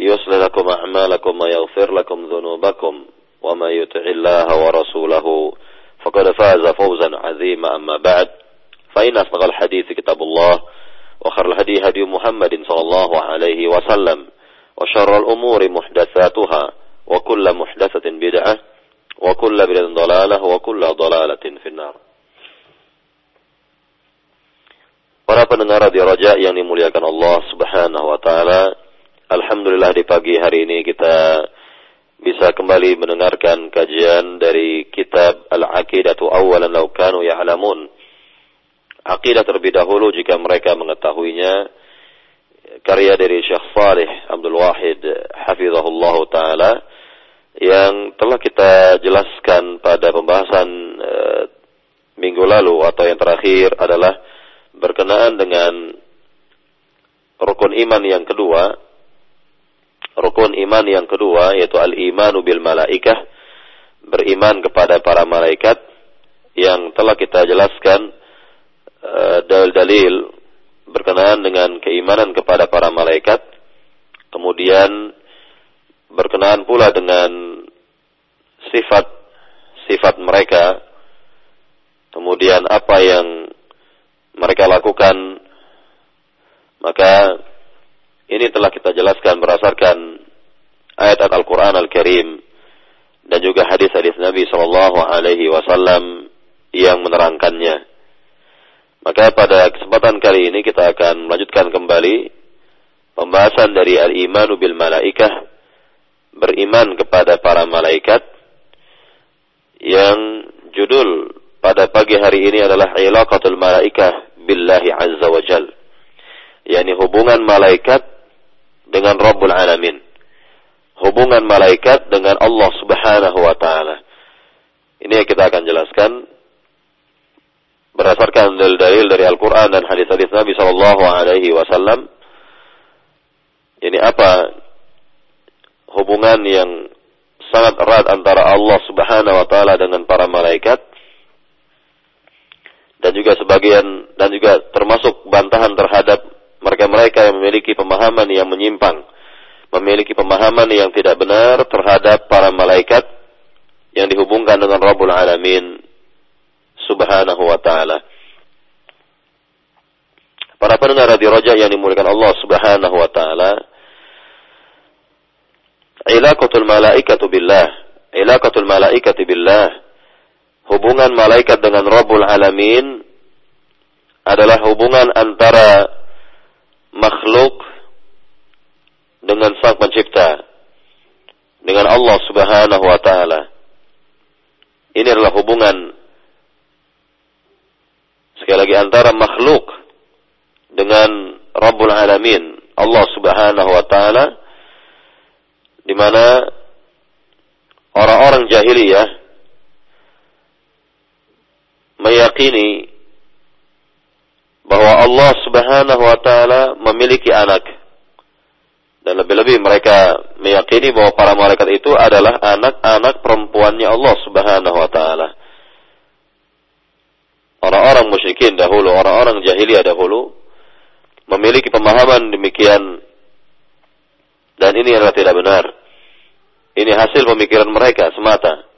يصلح لكم أعمالكم ويغفر لكم ذنوبكم ومن يطع الله ورسوله فقد فاز فوزا عظيما. أما بعد فإن أصدق الحديث كتاب الله وخير الهدي هدي محمد صلى الله عليه وسلم وشر الأمور محدثاتها وكل محدثة بدعة وكل بدعة ضلالة وكل ضلالة في النار. Para pendengar Radio Raja yang dimuliakan Allah Subhanahu wa taala, alhamdulillah di pagi hari ini kita bisa kembali mendengarkan kajian dari kitab Al-Aqidatu Awalan Law Kanu Ya'lamun. Aqidah terlebih dahulu jika mereka mengetahuinya karya dari Syekh Salih Abdul Wahid hafizahullah taala yang telah kita jelaskan pada pembahasan e, minggu lalu atau yang terakhir adalah berkenaan dengan rukun iman yang kedua rukun iman yang kedua yaitu al-imanu bil malaikah beriman kepada para malaikat yang telah kita jelaskan dalil-dalil berkenaan dengan keimanan kepada para malaikat kemudian berkenaan pula dengan sifat sifat mereka kemudian apa yang mereka lakukan maka ini telah kita jelaskan berdasarkan ayat Al-Quran Al-Karim dan juga hadis-hadis Nabi Shallallahu Alaihi Wasallam yang menerangkannya. Maka pada kesempatan kali ini kita akan melanjutkan kembali pembahasan dari al-imanu bil malaikah beriman kepada para malaikat yang judul pada pagi hari ini adalah ilaqatul malaikah billahi azza wa jal yakni hubungan malaikat dengan Rabbul Alamin. Hubungan malaikat dengan Allah Subhanahu wa taala. Ini yang kita akan jelaskan berdasarkan dalil-dalil dari Al-Quran dan hadis-hadis Nabi Shallallahu Alaihi Wasallam. Ini apa hubungan yang sangat erat antara Allah Subhanahu Wa Taala dengan para malaikat? Dan juga sebagian dan juga termasuk bantahan terhadap mereka-mereka yang memiliki pemahaman yang menyimpang, memiliki pemahaman yang tidak benar terhadap para malaikat yang dihubungkan dengan Rabbul Alamin subhanahu wa ta'ala. Para pendengar radio Roja yang dimuliakan Allah subhanahu wa ta'ala. Ilaqatul malaikatu billah. Ilaqatul malaikati billah. Hubungan malaikat dengan Rabbul Alamin adalah hubungan antara makhluk dengan sang pencipta. Dengan Allah subhanahu wa ta'ala. Ini adalah hubungan sekali lagi antara makhluk dengan Rabbul Alamin Allah Subhanahu wa taala di mana orang-orang jahiliyah meyakini bahwa Allah Subhanahu wa taala memiliki anak dan lebih-lebih mereka meyakini bahwa para malaikat itu adalah anak-anak perempuannya Allah Subhanahu wa taala orang-orang musyrikin dahulu, orang-orang jahiliyah dahulu memiliki pemahaman demikian dan ini adalah tidak benar. Ini hasil pemikiran mereka semata.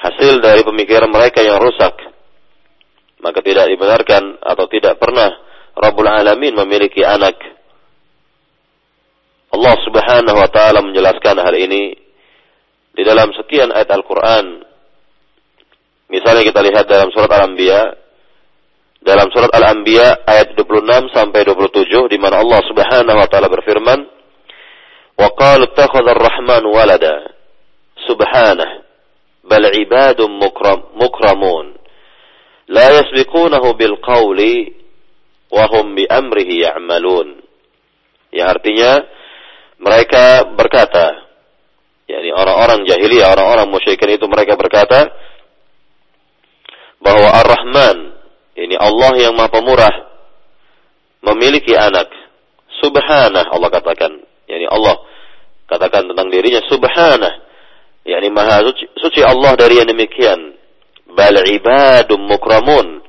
Hasil dari pemikiran mereka yang rusak. Maka tidak dibenarkan atau tidak pernah Rabbul Alamin memiliki anak. Allah Subhanahu wa taala menjelaskan hal ini di dalam sekian ayat Al-Quran. Misalnya kita lihat dalam surat Al-Anbiya, dalam surat Al-Anbiya ayat 26 sampai 27 di mana Allah Subhanahu wa taala berfirman, "Wa qalu ittakhadha ar-rahman walada." Subhanah, bal ibadun mukram, mukramun. La yasbiqunahu bil qawli wa hum bi. Ya artinya mereka berkata, yakni orang-orang jahiliyah, orang-orang musyrikin itu mereka berkata bahwa Ar-Rahman, ini Allah yang Maha Pemurah memiliki anak. Subhanah Allah katakan, yakni Allah katakan tentang dirinya subhanah, yakni Maha suci, suci Allah dari yang demikian. Bal ibadum mukramun.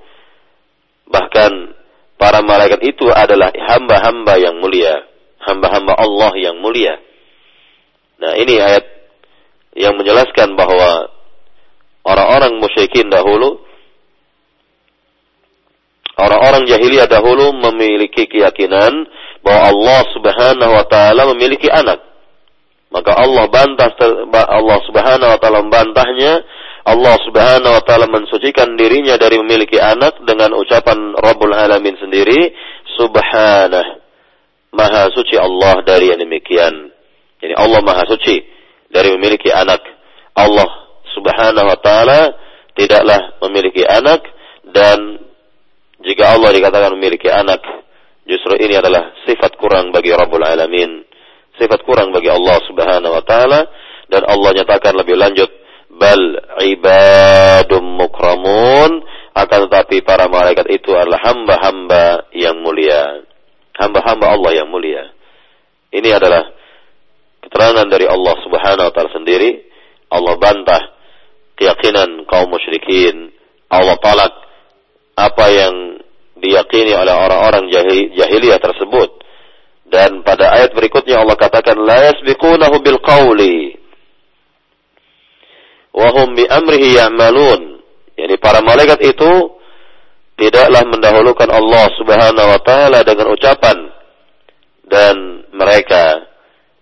Bahkan para malaikat itu adalah hamba-hamba yang mulia, hamba-hamba Allah yang mulia. Nah, ini ayat yang menjelaskan bahwa orang-orang musyrikin dahulu orang-orang jahiliyah dahulu memiliki keyakinan bahwa Allah Subhanahu wa taala memiliki anak. Maka Allah bantah Allah Subhanahu wa taala membantahnya. Allah Subhanahu wa taala mensucikan dirinya dari memiliki anak dengan ucapan Rabbul Alamin sendiri, Subhanah. Maha suci Allah dari yang demikian. Jadi Allah maha suci dari memiliki anak. Allah subhanahu wa ta'ala tidaklah memiliki anak dan jika Allah dikatakan memiliki anak justru ini adalah sifat kurang bagi Rabbul Alamin. Sifat kurang bagi Allah subhanahu wa ta'ala dan Allah nyatakan lebih lanjut bal ibadum mukramun akan tetapi para malaikat itu adalah hamba-hamba yang mulia. Hamba-hamba Allah yang mulia. Ini adalah keterangan dari Allah Subhanahu wa taala sendiri. Allah bantah keyakinan kaum musyrikin. Allah talak apa yang diyakini oleh orang-orang jahiliyah tersebut. Dan pada ayat berikutnya Allah katakan la yasbiqunahu bil qawli wa hum bi amrihi ya'malun. Yani para malaikat itu tidaklah mendahulukan Allah Subhanahu wa taala dengan ucapan dan mereka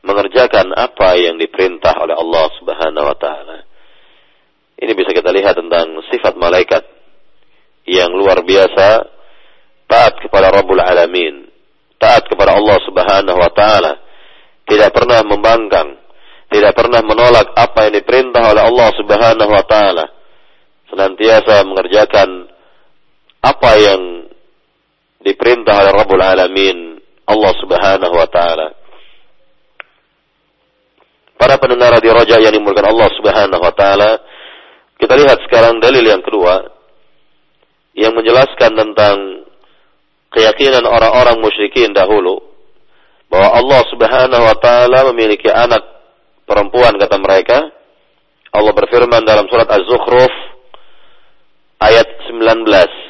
mengerjakan apa yang diperintah oleh Allah Subhanahu wa taala. Ini bisa kita lihat tentang sifat malaikat yang luar biasa taat kepada Rabbul Alamin, taat kepada Allah Subhanahu wa taala, tidak pernah membangkang, tidak pernah menolak apa yang diperintah oleh Allah Subhanahu wa taala. Senantiasa mengerjakan apa yang diperintah oleh Rabbul Alamin, Allah Subhanahu wa taala para pendengar di Raja yang dimulakan Allah Subhanahu wa taala, kita lihat sekarang dalil yang kedua yang menjelaskan tentang keyakinan orang-orang musyrikin dahulu bahwa Allah Subhanahu wa taala memiliki anak perempuan kata mereka. Allah berfirman dalam surat Az-Zukhruf ayat 19.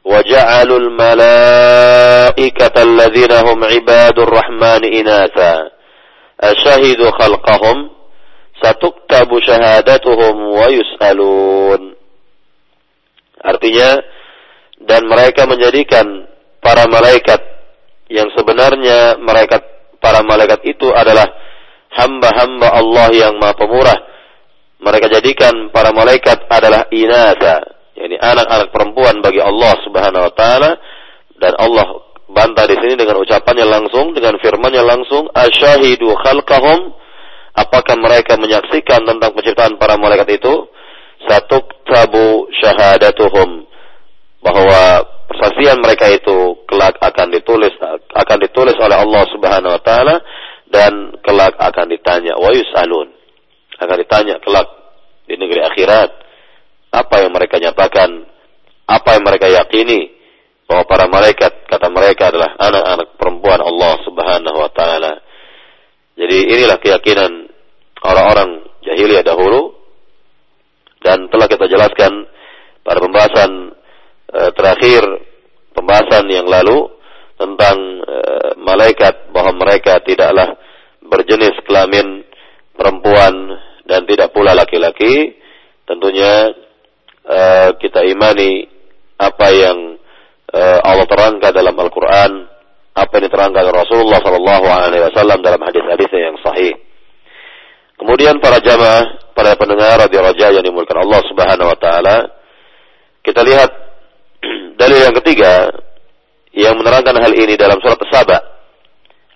وَجَعَلُوا الْمَلَائِكَةَ الَّذِينَ هُمْ عِبَادُ الرَّحْمَنِ إِنَاثًا asyahidu khalqahum satuktabu syahadatuhum wa yus'alun. Artinya, dan mereka menjadikan para malaikat yang sebenarnya mereka para malaikat itu adalah hamba-hamba Allah yang maha pemurah. Mereka jadikan para malaikat adalah inasa, yakni anak-anak perempuan bagi Allah Subhanahu wa taala. Dan Allah bantah di sini dengan ucapannya langsung, dengan firmannya langsung, asyahidu khalqahum, apakah mereka menyaksikan tentang penciptaan para malaikat itu? Satu tabu syahadatuhum. Bahwa persaksian mereka itu kelak akan ditulis akan ditulis oleh Allah Subhanahu wa taala dan kelak akan ditanya wa yusalun? Akan ditanya kelak di negeri akhirat apa yang mereka nyatakan? Apa yang mereka yakini? Bahwa para malaikat kata mereka adalah anak-anak perempuan Allah Subhanahu wa taala. Jadi inilah keyakinan orang-orang jahiliyah dahulu. Dan telah kita jelaskan pada pembahasan e, terakhir pembahasan yang lalu tentang e, malaikat bahwa mereka tidaklah berjenis kelamin perempuan dan tidak pula laki-laki. Tentunya e, kita imani apa yang uh, Allah terangkan dalam Al-Quran, apa yang diterangkan Rasulullah Sallallahu Alaihi Wasallam dalam hadis-hadisnya yang sahih. Kemudian Kemudian para jamaah, para pendengar radio raja yang dimulakan Allah Subhanahu wa taala, kita lihat dalil yang ketiga yang menerangkan hal ini dalam surat Saba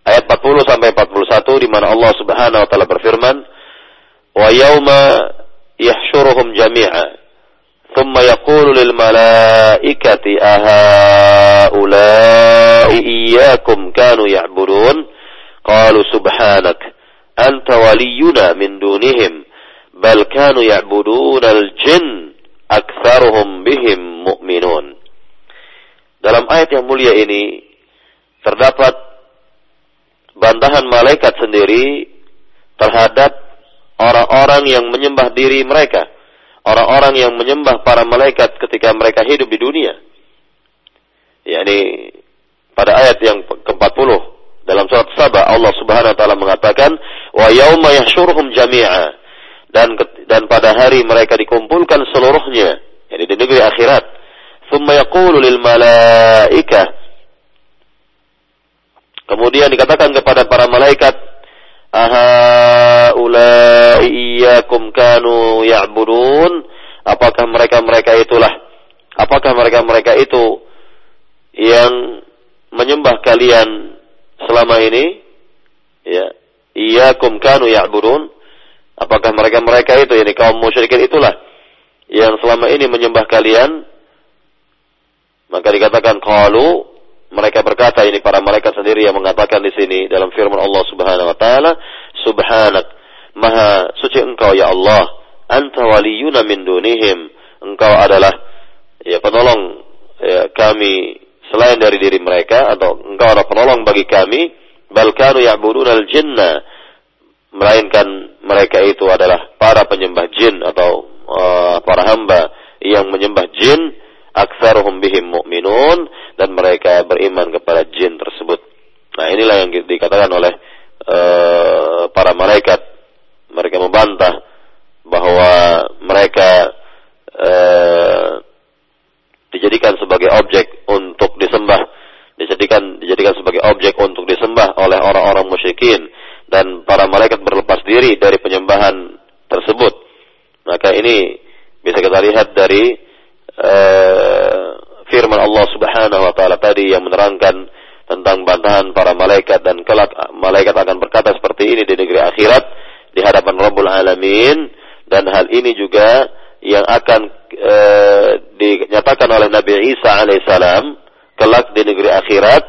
ayat 40 sampai 41 di mana Allah Subhanahu wa taala berfirman wa yauma yahsyuruhum jami'a thumma yaqulu lil malaikati ahaula'i iyyakum kanu ya'budun? Qalu subhanak anta waliyuna min dunihim bal kanu ya'budun al jinn aktsaruhum bihim mu'minun. Dalam ayat yang mulia ini terdapat bantahan malaikat sendiri terhadap orang-orang yang menyembah diri mereka. Orang-orang yang menyembah para malaikat ketika mereka hidup di dunia. yakni pada ayat yang ke-40 dalam surat Sabah Allah Subhanahu wa taala mengatakan wa yauma yahsyuruhum jami'a. Dan dan pada hari mereka dikumpulkan seluruhnya yakni di negeri akhirat thumma yaqulu lil malaikah kemudian dikatakan kepada para malaikat aha ulai iyyakum kanu ya'budun? Apakah mereka-mereka itulah apakah mereka-mereka itu yang menyembah kalian selama ini? Ya iyyakum kanu ya'budun. Apakah mereka-mereka itu yakni kaum musyrikin itulah yang selama ini menyembah kalian maka dikatakan qalu mereka berkata ini para malaikat sendiri yang mengatakan di sini dalam firman Allah Subhanahu wa taala, Subhanak, Maha suci Engkau ya Allah, anta waliyuna min dunihim. Engkau adalah ya penolong ya, kami selain dari diri mereka atau engkau adalah penolong bagi kami bal kanu ya'buduna al-jinna melainkan mereka itu adalah para penyembah jin atau uh, para hamba yang menyembah jin aktsaruhum bihim mu'minun dan mereka beriman kepada jin tersebut. Nah, inilah yang dikatakan oleh uh, para malaikat. Mereka membantah bahwa mereka uh, dijadikan sebagai objek untuk disembah, dijadikan dijadikan sebagai objek untuk disembah oleh orang-orang musyrikin dan para malaikat berlepas diri dari penyembahan tersebut. Maka ini bisa kita lihat dari uh, firman Allah Subhanahu wa taala tadi yang menerangkan tentang bantahan para malaikat dan kelak malaikat akan berkata seperti ini di negeri akhirat di hadapan Rabbul Alamin dan hal ini juga yang akan e, dinyatakan oleh Nabi Isa alaihissalam kelak di negeri akhirat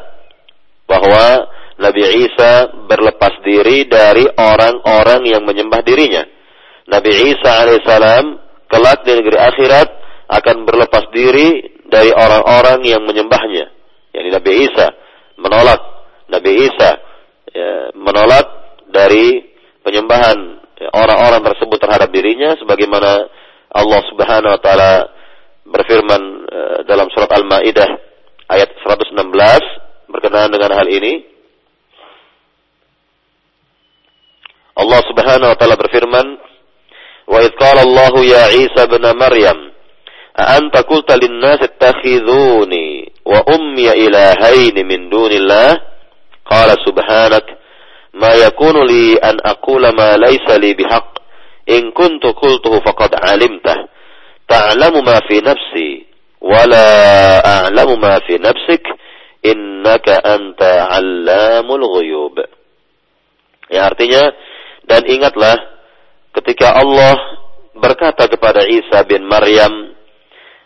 bahwa Nabi Isa berlepas diri dari orang-orang yang menyembah dirinya. Nabi Isa alaihissalam kelak di negeri akhirat akan berlepas diri dari orang-orang yang menyembahnya. Yani Nabi Isa menolak Nabi Isa ya, menolak dari penyembahan Ya, orang-orang tersebut terhadap dirinya sebagaimana Allah Subhanahu wa taala berfirman e, dalam surat Al-Maidah ayat 116 berkenaan dengan hal ini. Allah Subhanahu wa taala berfirman wa id qala Allah ya Isa ibn Maryam a anta qulta lin nas wa ummi ilahaini min dunillah? Qala subhanak ma yakunu li an aqula ma laysa li bihaq. In kuntu qultuhu faqad alimta. Ta'lamu ma fi nafsi wa la a'lamu ma fi nafsik. Innaka anta 'allamul ghuyub. Ya artinya dan ingatlah ketika Allah berkata kepada Isa bin Maryam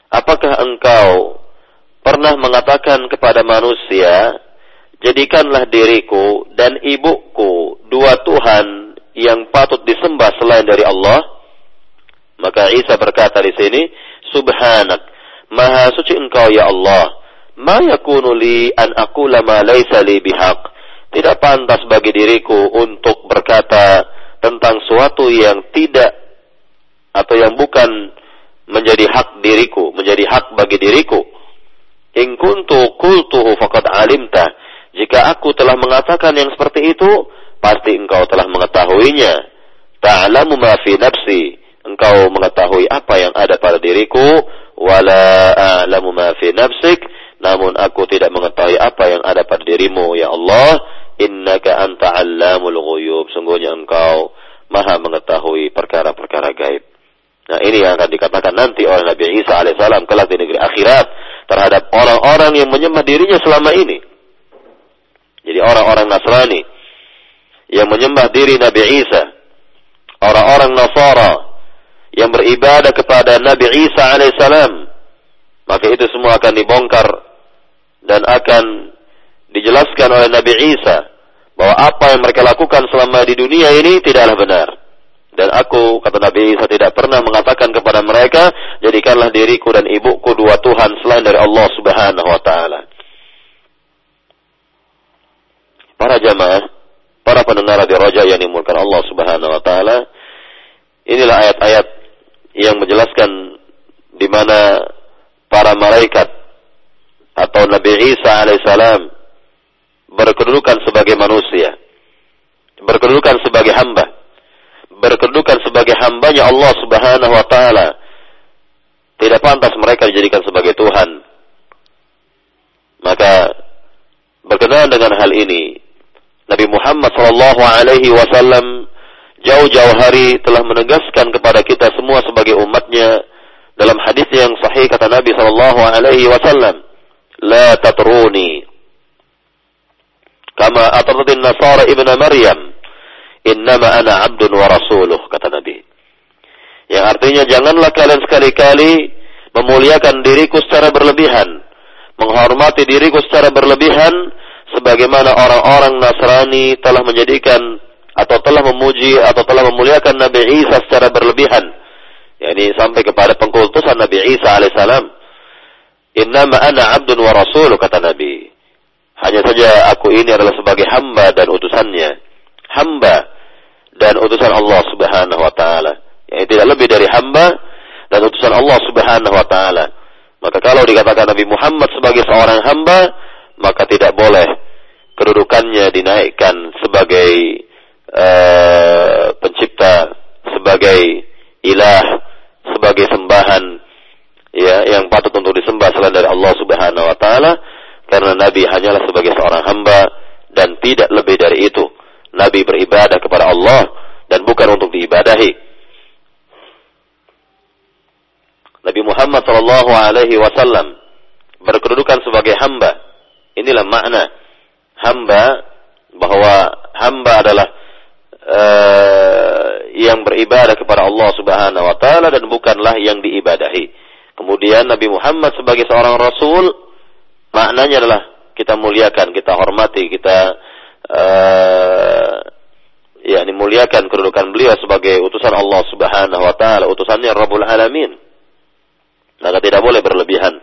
apakah engkau pernah mengatakan kepada manusia jadikanlah diriku dan ibuku dua Tuhan yang patut disembah selain dari Allah? Maka Isa berkata di sini, Subhanak, Maha suci engkau ya Allah. Ma yakunu li an aqula ma laysa li bihaq. Tidak pantas bagi diriku untuk berkata tentang suatu yang tidak atau yang bukan menjadi hak diriku, menjadi hak bagi diriku. In kuntu qultuhu faqad alimta. Jika aku telah mengatakan yang seperti itu, pasti engkau telah mengetahuinya. Ta'lamu ma fi nafsi. Engkau mengetahui apa yang ada pada diriku, wala a'lamu ma fi nafsik. Namun aku tidak mengetahui apa yang ada pada dirimu, ya Allah. Innaka anta 'allamul ghuyub. Sungguhnya engkau Maha mengetahui Nah ini yang akan dikatakan nanti oleh Nabi Isa alaihissalam kelak di negeri akhirat terhadap orang-orang yang menyembah dirinya selama ini. Jadi orang-orang Nasrani yang menyembah diri Nabi Isa, orang-orang Nasara yang beribadah kepada Nabi Isa alaihissalam, maka itu semua akan dibongkar dan akan dijelaskan oleh Nabi Isa bahwa apa yang mereka lakukan selama di dunia ini tidaklah benar. Dan aku, kata Nabi Isa, tidak pernah mengatakan kepada mereka, jadikanlah diriku dan ibuku dua Tuhan selain dari Allah subhanahu wa ta'ala. Para jamaah, para pendengar di Raja yang dimulakan Allah subhanahu wa ta'ala, inilah ayat-ayat yang menjelaskan di mana para malaikat atau Nabi Isa alaihissalam berkedudukan sebagai manusia, berkedudukan sebagai hamba berkedudukan sebagai hambanya Allah Subhanahu wa taala. Tidak pantas mereka dijadikan sebagai Tuhan. Maka berkenaan dengan hal ini, Nabi Muhammad sallallahu alaihi wasallam jauh-jauh hari telah menegaskan kepada kita semua sebagai umatnya dalam hadis yang sahih kata Nabi sallallahu alaihi wasallam, "La tatruni kama atratin Nasara ibnu Maryam." Innama ana abdun wa rasuluh, kata Nabi. Yang artinya janganlah kalian sekali-kali memuliakan diriku secara berlebihan. Menghormati diriku secara berlebihan. Sebagaimana orang-orang Nasrani telah menjadikan atau telah memuji atau telah memuliakan Nabi Isa secara berlebihan. Ya, ini sampai kepada pengkultusan Nabi Isa alaihissalam. Innama ana abdun wa rasuluh, kata Nabi. Hanya saja aku ini adalah sebagai hamba dan utusannya. Hamba dan utusan Allah Subhanahu wa taala. Yang tidak lebih dari hamba dan utusan Allah Subhanahu wa taala. Maka kalau dikatakan Nabi Muhammad sebagai seorang hamba, maka tidak boleh kedudukannya dinaikkan sebagai uh, pencipta, sebagai ilah, sebagai sembahan ya yang patut untuk disembah selain dari Allah Subhanahu wa taala karena Nabi hanyalah sebagai seorang hamba dan tidak lebih dari itu. Nabi beribadah kepada Allah dan bukan untuk diibadahi. Nabi Muhammad Shallallahu Alaihi Wasallam berkedudukan sebagai hamba. Inilah makna hamba bahwa hamba adalah uh, yang beribadah kepada Allah Subhanahu Wa Taala dan bukanlah yang diibadahi. Kemudian Nabi Muhammad sebagai seorang Rasul maknanya adalah kita muliakan, kita hormati, kita uh, ya muliakan kedudukan beliau sebagai utusan Allah Subhanahu wa taala, utusannya Rabbul Alamin. Maka tidak boleh berlebihan.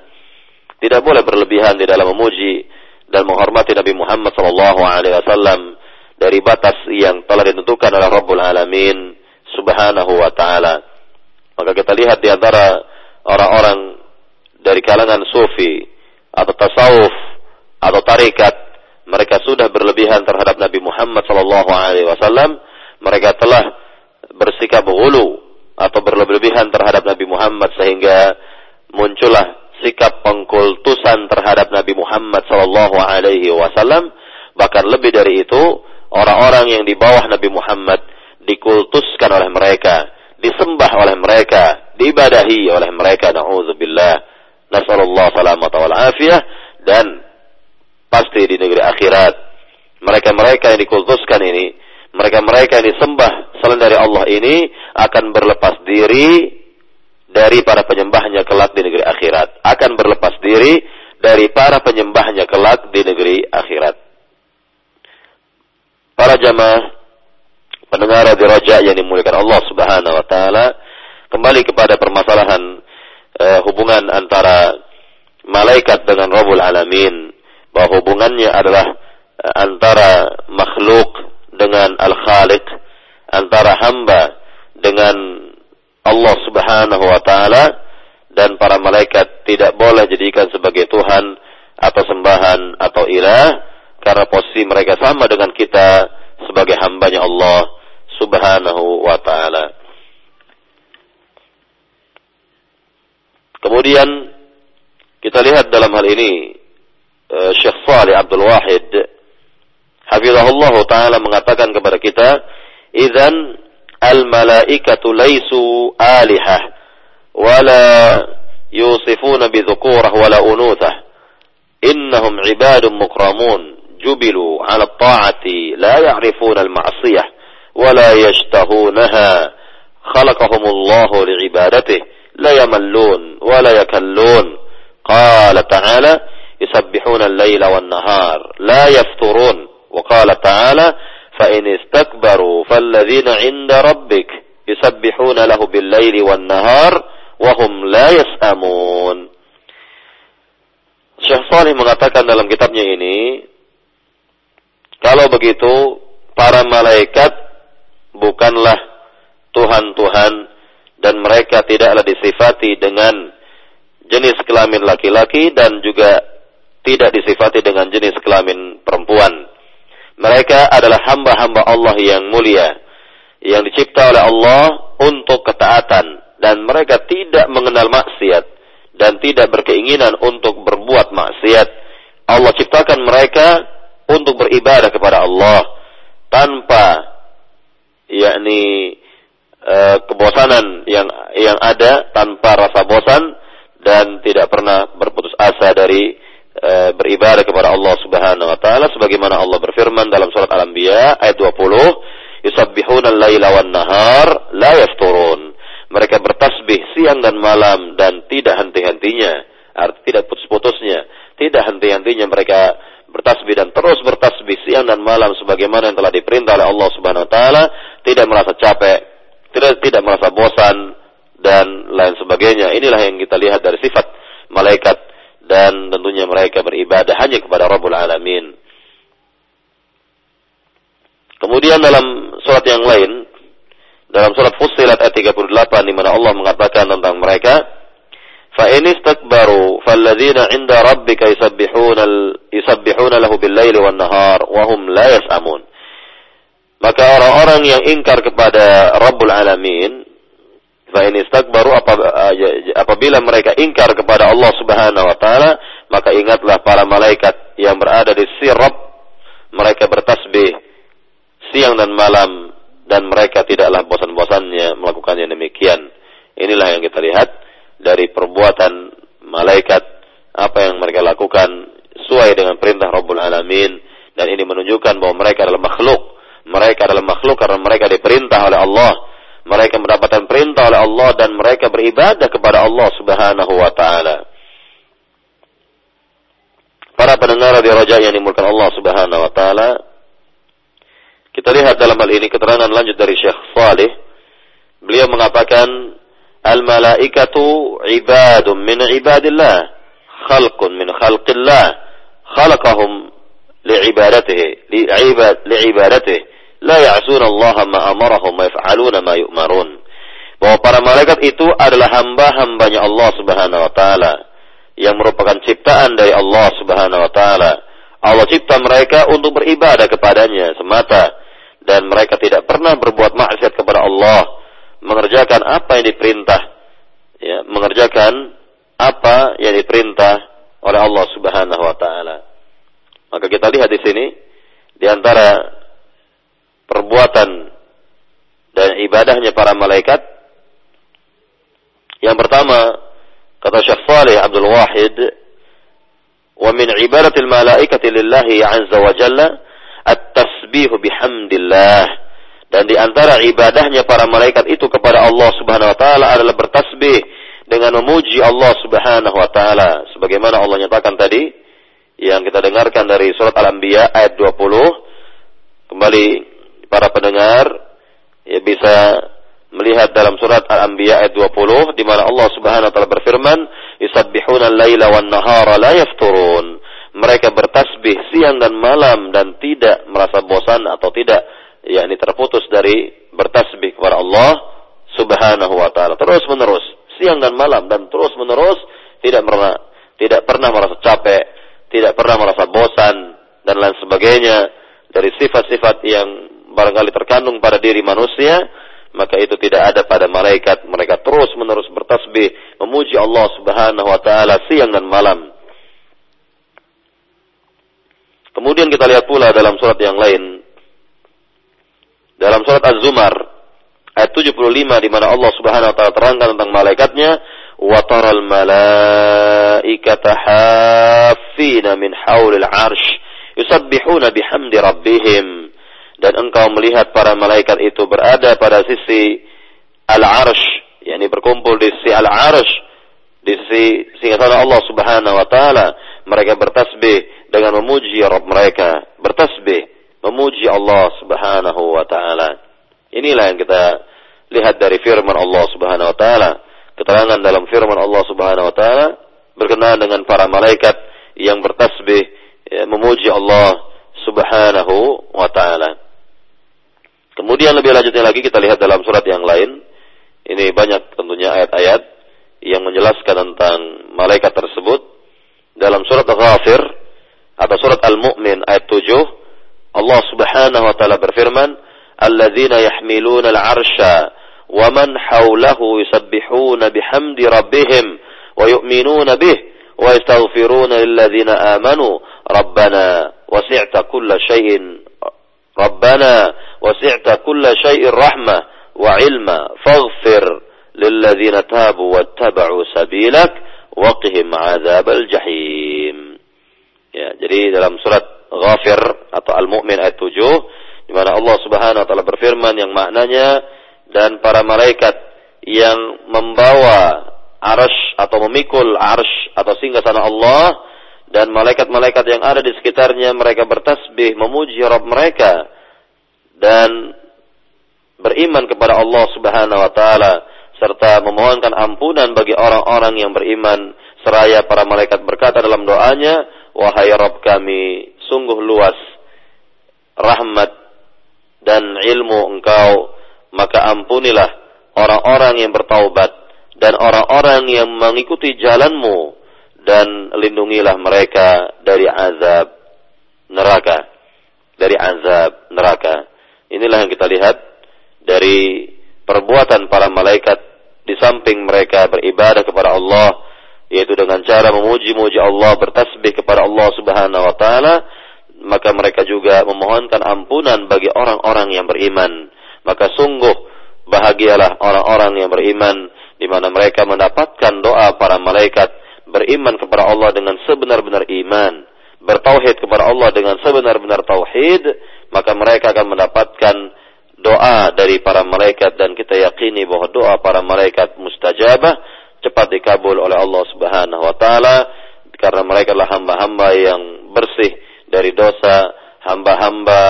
Tidak boleh berlebihan di dalam memuji dan menghormati Nabi Muhammad sallallahu alaihi wasallam dari batas yang telah ditentukan oleh Rabbul Alamin Subhanahu wa taala. Maka kita lihat di antara orang-orang dari kalangan sufi atau tasawuf atau tarikat mereka sudah berlebihan terhadap Nabi Muhammad sallallahu alaihi wasallam, mereka telah bersikap hulu atau berlebihan terhadap Nabi Muhammad sehingga muncullah sikap pengkultusan terhadap Nabi Muhammad sallallahu alaihi wasallam, bahkan lebih dari itu, orang-orang yang di bawah Nabi Muhammad dikultuskan oleh mereka, disembah oleh mereka, diibadahi oleh mereka. Nauzubillah. Nasallallahu salamata wal afiyah dan pasti di negeri akhirat mereka-mereka yang dikultuskan ini mereka-mereka yang disembah selain dari Allah ini akan berlepas diri dari para penyembahnya kelak di negeri akhirat. Akan berlepas diri dari para penyembahnya kelak di negeri akhirat. Para jamaah pendengar di roja yang dimuliakan Allah Subhanahu wa taala kembali kepada permasalahan uh, hubungan antara malaikat dengan Rabbul Alamin bahwa hubungannya adalah eh, antara makhluk dengan al-khaliq, antara hamba dengan Allah Subhanahu wa taala dan para malaikat tidak boleh jadikan sebagai Tuhan atau sembahan atau ilah karena posisi mereka sama dengan kita sebagai hambanya Allah Subhanahu wa taala. Kemudian kita lihat dalam hal ini Eh, Syekh Salih Abdul Wahid Hafizahullah Ta'ala mengatakan kepada kita Izan al-malaikatu laisu alihah ولا يوصفون بذكورة ولا أنوثة. إنهم عباد مكرمون جبلوا على الطاعة لا يعرفون المعصية ولا يشتهونها. خلقهم الله لعبادته لا يملون ولا يكلون. قال تعالى يسبحون الليل والنهار لا يفترون. وقال تعالى فإن استكبروا فالذين عند ربك يسبحون له بالليل والنهار wahum la yas'amun. Syekh Salih mengatakan dalam kitabnya ini, kalau begitu para malaikat bukanlah Tuhan-Tuhan dan mereka tidaklah disifati dengan jenis kelamin laki-laki dan juga tidak disifati dengan jenis kelamin perempuan. Mereka adalah hamba-hamba Allah yang mulia, yang dicipta oleh Allah untuk ketaatan dan mereka tidak mengenal maksiat dan tidak berkeinginan untuk berbuat maksiat. Allah ciptakan mereka untuk beribadah kepada Allah tanpa yakni e, kebosanan yang yang ada tanpa rasa bosan dan tidak pernah berputus asa dari e, beribadah kepada Allah Subhanahu wa taala sebagaimana Allah berfirman dalam surat Al-Anbiya ayat 20 yusabbihuna al-laila wan nahar la yafturun. Mereka bertasbih siang dan malam dan tidak henti-hentinya, arti tidak putus-putusnya, tidak henti-hentinya mereka bertasbih dan terus bertasbih siang dan malam sebagaimana yang telah diperintah oleh Allah Subhanahu wa taala, tidak merasa capek, tidak tidak merasa bosan dan lain sebagainya. Inilah yang kita lihat dari sifat malaikat dan tentunya mereka beribadah hanya kepada Rabbul Alamin. Kemudian dalam surat yang lain dalam surat Fussilat ayat 38 di mana Allah mengatakan tentang mereka fa in istakbaru falladzina 'inda rabbika yusabbihuna yusabbihuna lahu bil-laili wan-nahar wa hum la yas'amun maka orang-orang yang ingkar kepada Rabbul Alamin fa in istakbaru apabila mereka ingkar kepada Allah Subhanahu wa taala maka ingatlah para malaikat yang berada di sisi Rabb mereka bertasbih siang dan malam dan mereka tidaklah bosan-bosannya melakukannya demikian. Inilah yang kita lihat dari perbuatan malaikat apa yang mereka lakukan sesuai dengan perintah Rabbul Alamin dan ini menunjukkan bahwa mereka adalah makhluk. Mereka adalah makhluk karena mereka diperintah oleh Allah. Mereka mendapatkan perintah oleh Allah dan mereka beribadah kepada Allah Subhanahu wa taala. Para pendengar di Raja yang dimulakan Allah Subhanahu wa taala, kita lihat dalam hal ini keterangan lanjut dari Syekh Salih. Beliau mengatakan, Al-malaikatu ibadun min ibadillah, khalqun min khalqillah, khalaqahum li'ibadatihi, li'ibad, li'ibadatihi, la ya'suna Allah ma amarahum wa yaf'aluna ma yu'marun. Bahwa para malaikat itu adalah hamba-hambanya Allah Subhanahu wa taala yang merupakan ciptaan dari Allah Subhanahu wa taala. Allah cipta mereka untuk beribadah kepadanya semata dan mereka tidak pernah berbuat maksiat kepada Allah, mengerjakan apa yang diperintah, ya, mengerjakan apa yang diperintah oleh Allah Subhanahu wa taala. Maka kita lihat di sini di antara perbuatan dan ibadahnya para malaikat. Yang pertama kata Syekh Saleh Abdul Wahid wa min ibadatil malaikati lillahi azza wa jalla at-tasbihu bihamdillah. Dan di antara ibadahnya para malaikat itu kepada Allah Subhanahu wa taala adalah bertasbih dengan memuji Allah Subhanahu wa taala. Sebagaimana Allah nyatakan tadi yang kita dengarkan dari surat Al-Anbiya ayat 20 kembali para pendengar ya bisa melihat dalam surat Al-Anbiya ayat 20 di mana Allah Subhanahu wa taala berfirman yusabbihuna al-laila wan nahara la yafturun. Mereka bertasbih siang dan malam dan tidak merasa bosan atau tidak yakni terputus dari bertasbih kepada Allah Subhanahu wa taala. Terus menerus siang dan malam dan terus menerus tidak pernah tidak pernah merasa capek, tidak pernah merasa bosan dan lain sebagainya. Dari sifat-sifat yang barangkali terkandung pada diri manusia maka itu tidak ada pada malaikat. Mereka terus menerus bertasbih memuji Allah Subhanahu wa taala siang dan malam. Kemudian kita lihat pula dalam surat yang lain. Dalam surat Az-Zumar ayat 75 di mana Allah Subhanahu wa taala terangkan tentang malaikatnya wa taral malaikata haffina min haulil arsh yusabbihuna bihamdi rabbihim dan engkau melihat para malaikat itu berada pada sisi al-arsh yakni berkumpul di sisi al-arsh di sisi singgasana Allah Subhanahu wa taala mereka bertasbih dengan memuji Rabb mereka bertasbih memuji Allah Subhanahu wa taala Inilah yang kita lihat dari firman Allah Subhanahu wa taala. Keterangan dalam firman Allah Subhanahu wa taala berkenaan dengan para malaikat yang bertasbih ya, memuji Allah Subhanahu wa taala. Kemudian lebih lanjutnya lagi kita lihat dalam surat yang lain. Ini banyak tentunya ayat-ayat yang menjelaskan tentang malaikat tersebut. Dalam surat Al-Ghafir atau surat Al-Mu'min ayat 7, Allah Subhanahu wa taala berfirman, "Alladzina yahmiluna al-'arsha wa man hawlahu yusabbihuna bihamdi rabbihim wa yu'minuna bih wa yastaghfiruna lilladzina amanu rabbana wasi'ta kulla shay'in rabbana wasi'ta kulla syai'ir rahmah wa ilma faghfir lilladzina tabu wattaba'u sabilak waqihim adzabal jahim. Ya, jadi dalam surat Ghafir atau Al-Mu'min ayat 7 di mana Allah Subhanahu wa taala berfirman yang maknanya dan para malaikat yang membawa arsh atau memikul arsh atau singgah sana Allah dan malaikat-malaikat yang ada di sekitarnya mereka bertasbih memuji Rabb mereka dan beriman kepada Allah Subhanahu wa taala serta memohonkan ampunan bagi orang-orang yang beriman seraya para malaikat berkata dalam doanya wahai Rabb kami sungguh luas rahmat dan ilmu engkau, maka ampunilah orang-orang yang bertaubat dan orang-orang yang mengikuti jalanmu dan lindungilah mereka dari azab neraka. Dari azab neraka. Inilah yang kita lihat dari perbuatan para malaikat di samping mereka beribadah kepada Allah yaitu dengan cara memuji-muji Allah bertasbih kepada Allah Subhanahu wa taala maka mereka juga memohonkan ampunan bagi orang-orang yang beriman. Maka sungguh bahagialah orang-orang yang beriman di mana mereka mendapatkan doa para malaikat beriman kepada Allah dengan sebenar-benar iman, bertauhid kepada Allah dengan sebenar-benar tauhid, maka mereka akan mendapatkan doa dari para malaikat dan kita yakini bahwa doa para malaikat mustajabah cepat dikabul oleh Allah Subhanahu wa taala karena mereka adalah hamba-hamba yang bersih dari dosa hamba-hamba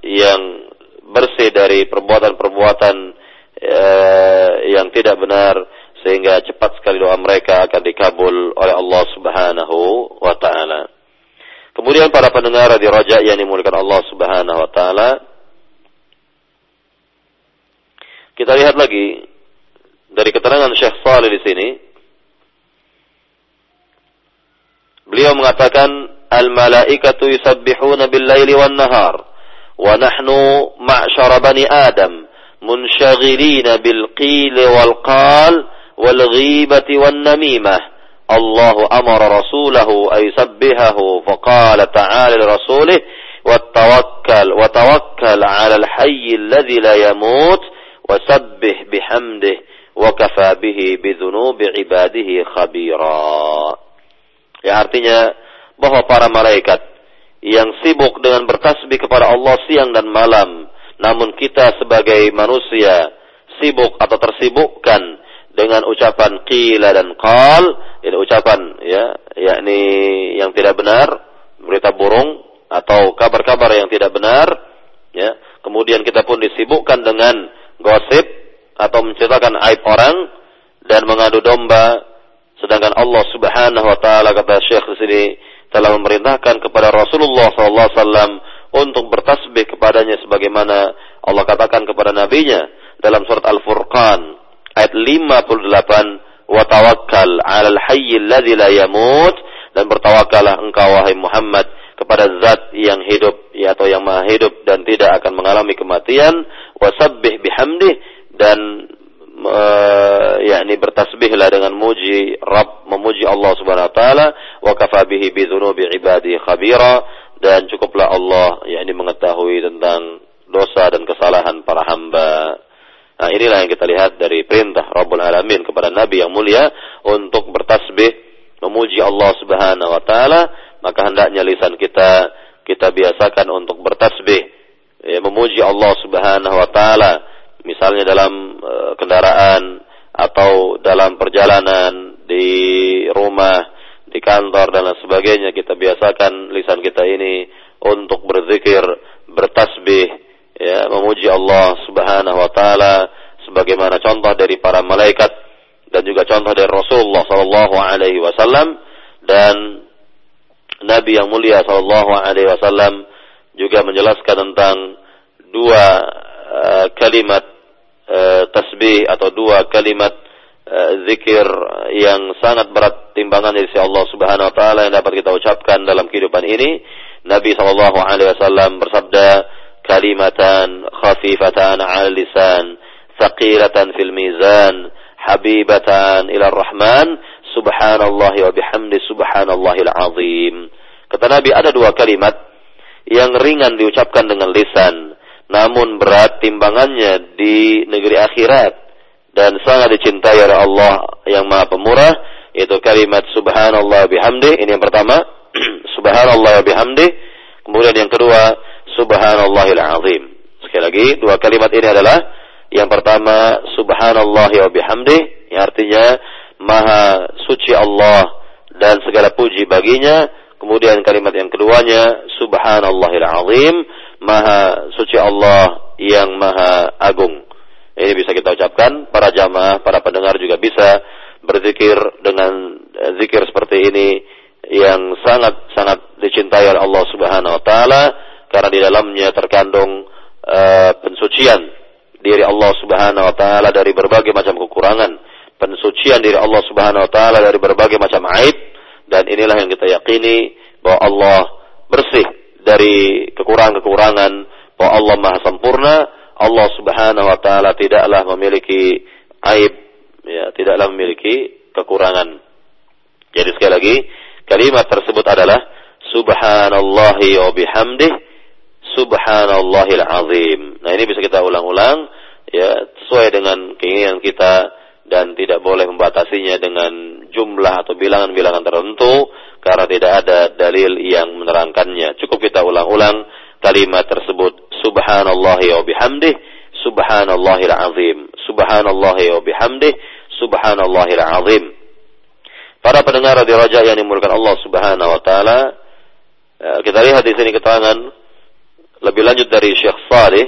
yang bersih dari perbuatan-perbuatan eh, yang tidak benar sehingga cepat sekali doa mereka akan dikabul oleh Allah Subhanahu wa taala. Kemudian para pendengar di Raja yang dimuliakan Allah Subhanahu wa taala, kita lihat lagi dari keterangan Syekh Saleh di sini. Beliau mengatakan al-malaikatu yusabbihuna bil-laili wan-nahar wa nahnu ma'syara bani Adam munshagilina bil-qil wal-qal wal-ghibati wan-namimah الله أمر رسوله أن يسبحه فقال تعالى لرسوله وتوكل وتوكل على الحي الذي لا يموت وسبح بحمده وكفى به بذنوب عباده خبيرا ya artinya bahwa para malaikat yang sibuk dengan bertasbih kepada Allah siang dan malam, namun kita sebagai manusia sibuk atau tersibukkan dengan ucapan qila dan qal, ini ucapan ya, yakni yang tidak benar, berita burung atau kabar-kabar yang tidak benar, ya. Kemudian kita pun disibukkan dengan gosip atau menceritakan aib orang dan mengadu domba sedangkan Allah Subhanahu wa taala kata Syekh di sini telah memerintahkan kepada Rasulullah SAW untuk bertasbih kepadanya sebagaimana Allah katakan kepada nabinya dalam surat Al-Furqan ayat 58 wa tawakkal 'alal hayyil ladzi la yamut dan bertawakallah engkau wahai Muhammad kepada zat yang hidup ya, atau yang maha hidup dan tidak akan mengalami kematian. Wasabbih bihamdih dan uh, yakni bertasbihlah dengan muji Rabb memuji Allah Subhanahu wa taala. Wa kafa bihi bi dzunubi ibadi khabira dan cukuplah Allah yakni mengetahui tentang dosa dan kesalahan para hamba Nah, inilah yang kita lihat dari perintah Rabbul Alamin kepada Nabi yang mulia untuk bertasbih, memuji Allah Subhanahu wa taala, maka hendaknya lisan kita kita biasakan untuk bertasbih, ya, memuji Allah Subhanahu wa taala, misalnya dalam uh, kendaraan atau dalam perjalanan di rumah, di kantor dan lain sebagainya kita biasakan lisan kita ini untuk berzikir, bertasbih, ya memuji Allah Subhanahu wa taala sebagaimana contoh dari para malaikat dan juga contoh dari Rasulullah sallallahu alaihi wasallam dan Nabi yang mulia sallallahu alaihi wasallam juga menjelaskan tentang dua uh, kalimat uh, tasbih atau dua kalimat uh, zikir yang sangat berat timbangan dari Allah Subhanahu wa taala yang dapat kita ucapkan dalam kehidupan ini. Nabi sallallahu alaihi wasallam bersabda, kalimatan khafifatan 'ala lisan thaqilatan fil mizan habibatan ila rahman subhanallah wa bihamdi subhanallahil azim. Kata Nabi ada dua kalimat yang ringan diucapkan dengan lisan namun berat timbangannya di negeri akhirat dan sangat dicintai oleh Allah yang Maha Pemurah yaitu kalimat subhanallah bihamdi. Ini yang pertama. Subhanallah bihamdi. Kemudian yang kedua subhanallahil azim. Sekali lagi, dua kalimat ini adalah yang pertama subhanallah wa bihamdi, yang artinya maha suci Allah dan segala puji baginya. Kemudian kalimat yang keduanya subhanallahil azim, maha suci Allah yang maha agung. Ini bisa kita ucapkan para jamaah, para pendengar juga bisa berzikir dengan eh, zikir seperti ini yang sangat sangat dicintai oleh Allah Subhanahu wa taala karena di dalamnya terkandung uh, pensucian diri Allah Subhanahu wa taala dari berbagai macam kekurangan, pensucian diri Allah Subhanahu wa taala dari berbagai macam aib. Dan inilah yang kita yakini bahwa Allah bersih dari kekurangan-kekurangan, bahwa Allah Maha sempurna, Allah Subhanahu wa taala tidaklah memiliki aib, ya, tidaklah memiliki kekurangan. Jadi sekali lagi, kalimat tersebut adalah subhanallahi wa bihamdih subhanallahil azim. Nah ini bisa kita ulang-ulang ya sesuai dengan keinginan kita dan tidak boleh membatasinya dengan jumlah atau bilangan-bilangan tertentu karena tidak ada dalil yang menerangkannya. Cukup kita ulang-ulang kalimat tersebut subhanallahi wa bihamdih subhanallahil azim subhanallahi wa bihamdih subhanallahil azim. Para pendengar radio Raja yang dimulakan Allah Subhanahu wa taala, ya, kita lihat di sini keterangan lebih lanjut dari Syekh Saleh.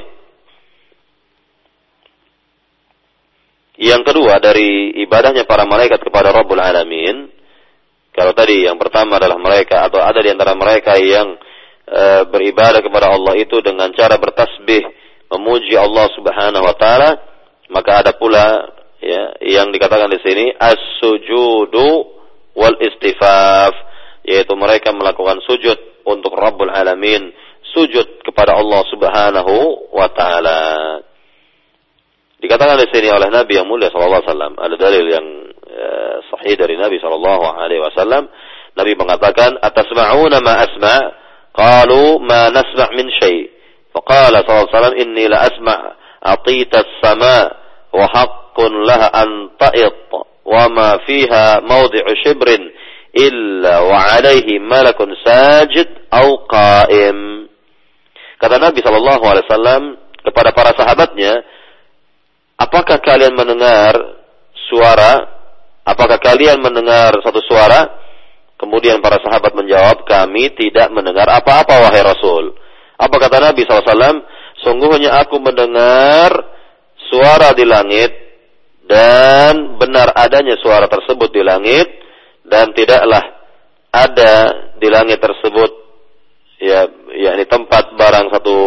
Yang kedua dari ibadahnya para malaikat kepada Rabbul Alamin. Kalau tadi yang pertama adalah mereka atau ada di antara mereka yang e, beribadah kepada Allah itu dengan cara bertasbih, memuji Allah Subhanahu wa taala, maka ada pula ya yang dikatakan di sini as-sujudu wal istifaf, yaitu mereka melakukan sujud untuk Rabbul Alamin sujud kepada Allah Subhanahu wa taala. Dikatakan di sini oleh Nabi yang mulia sallallahu alaihi wasallam, ada dalil yang uh, sahih dari Nabi sallallahu alaihi wasallam. Nabi mengatakan, "Atasma'una ma asma'?" Qalu, "Ma nasma' min syai'." Faqala sallallahu alaihi wasallam, "Inni la asma' atita as-sama' wa haqqun laha an ta'it wa ma fiha mawdi'u shibrin wa 'alaihi malakun sajid aw qa'im." Kata Nabi Shallallahu kepada para sahabatnya, apakah kalian mendengar suara? Apakah kalian mendengar satu suara? Kemudian para sahabat menjawab, kami tidak mendengar apa-apa wahai Rasul. Apa kata Nabi SAW? Sungguhnya aku mendengar suara di langit dan benar adanya suara tersebut di langit dan tidaklah ada di langit tersebut ya yakni tempat barang satu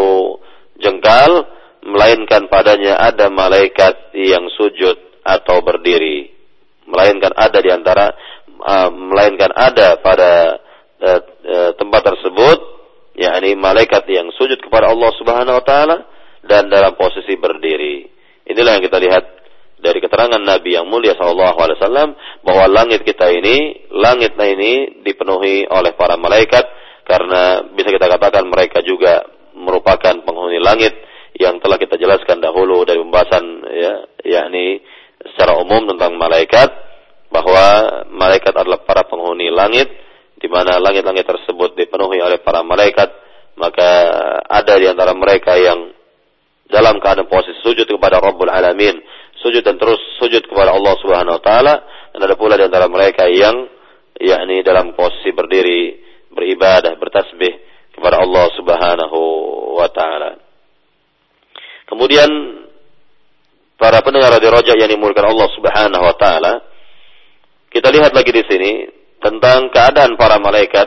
jengkal melainkan padanya ada malaikat yang sujud atau berdiri. Melainkan ada di antara uh, melainkan ada pada uh, uh, tempat tersebut yakni malaikat yang sujud kepada Allah Subhanahu wa taala dan dalam posisi berdiri. Inilah yang kita lihat dari keterangan Nabi yang mulia sallallahu alaihi wasallam bahwa langit kita ini langit ini dipenuhi oleh para malaikat karena bisa kita katakan mereka juga merupakan penghuni langit yang telah kita jelaskan dahulu dari pembahasan ya yakni secara umum tentang malaikat bahwa malaikat adalah para penghuni langit di mana langit-langit tersebut dipenuhi oleh para malaikat maka ada di antara mereka yang dalam keadaan posisi sujud kepada Rabbul Alamin sujud dan terus sujud kepada Allah Subhanahu wa taala dan ada pula di antara mereka yang yakni dalam posisi berdiri beribadah bertasbih kepada Allah Subhanahu wa taala Kemudian para pendengar radio Roja yang dimulakan Allah Subhanahu wa taala, kita lihat lagi di sini tentang keadaan para malaikat.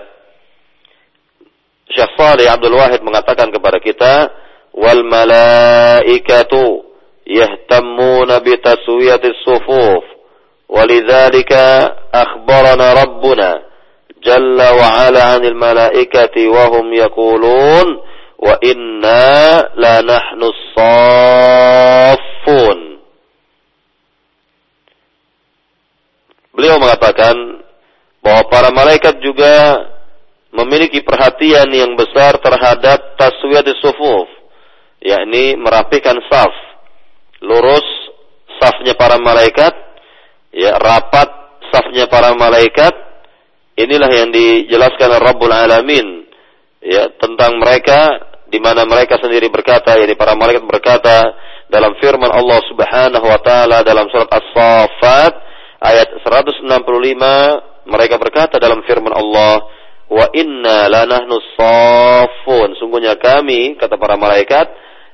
Syekh Salih Abdul Wahid mengatakan kepada kita, "Wal malaikatu yahtammuna bi taswiyati sufuf." ولذلك أخبرنا ربنا jalla wa ala 'anil malaikati wa hum yaqulun wa inna la nahnu saffun Beliau mengatakan bahwa para malaikat juga memiliki perhatian yang besar terhadap taswiat di sufuf, yakni merapikan saf, lurus safnya para malaikat, ya rapat safnya para malaikat, Inilah yang dijelaskan oleh Rabbul Alamin ya tentang mereka di mana mereka sendiri berkata, yakni para malaikat berkata dalam firman Allah Subhanahu wa taala dalam surat As-Saffat ayat 165 mereka berkata dalam firman Allah wa inna lanahnu saffun sungguhnya kami kata para malaikat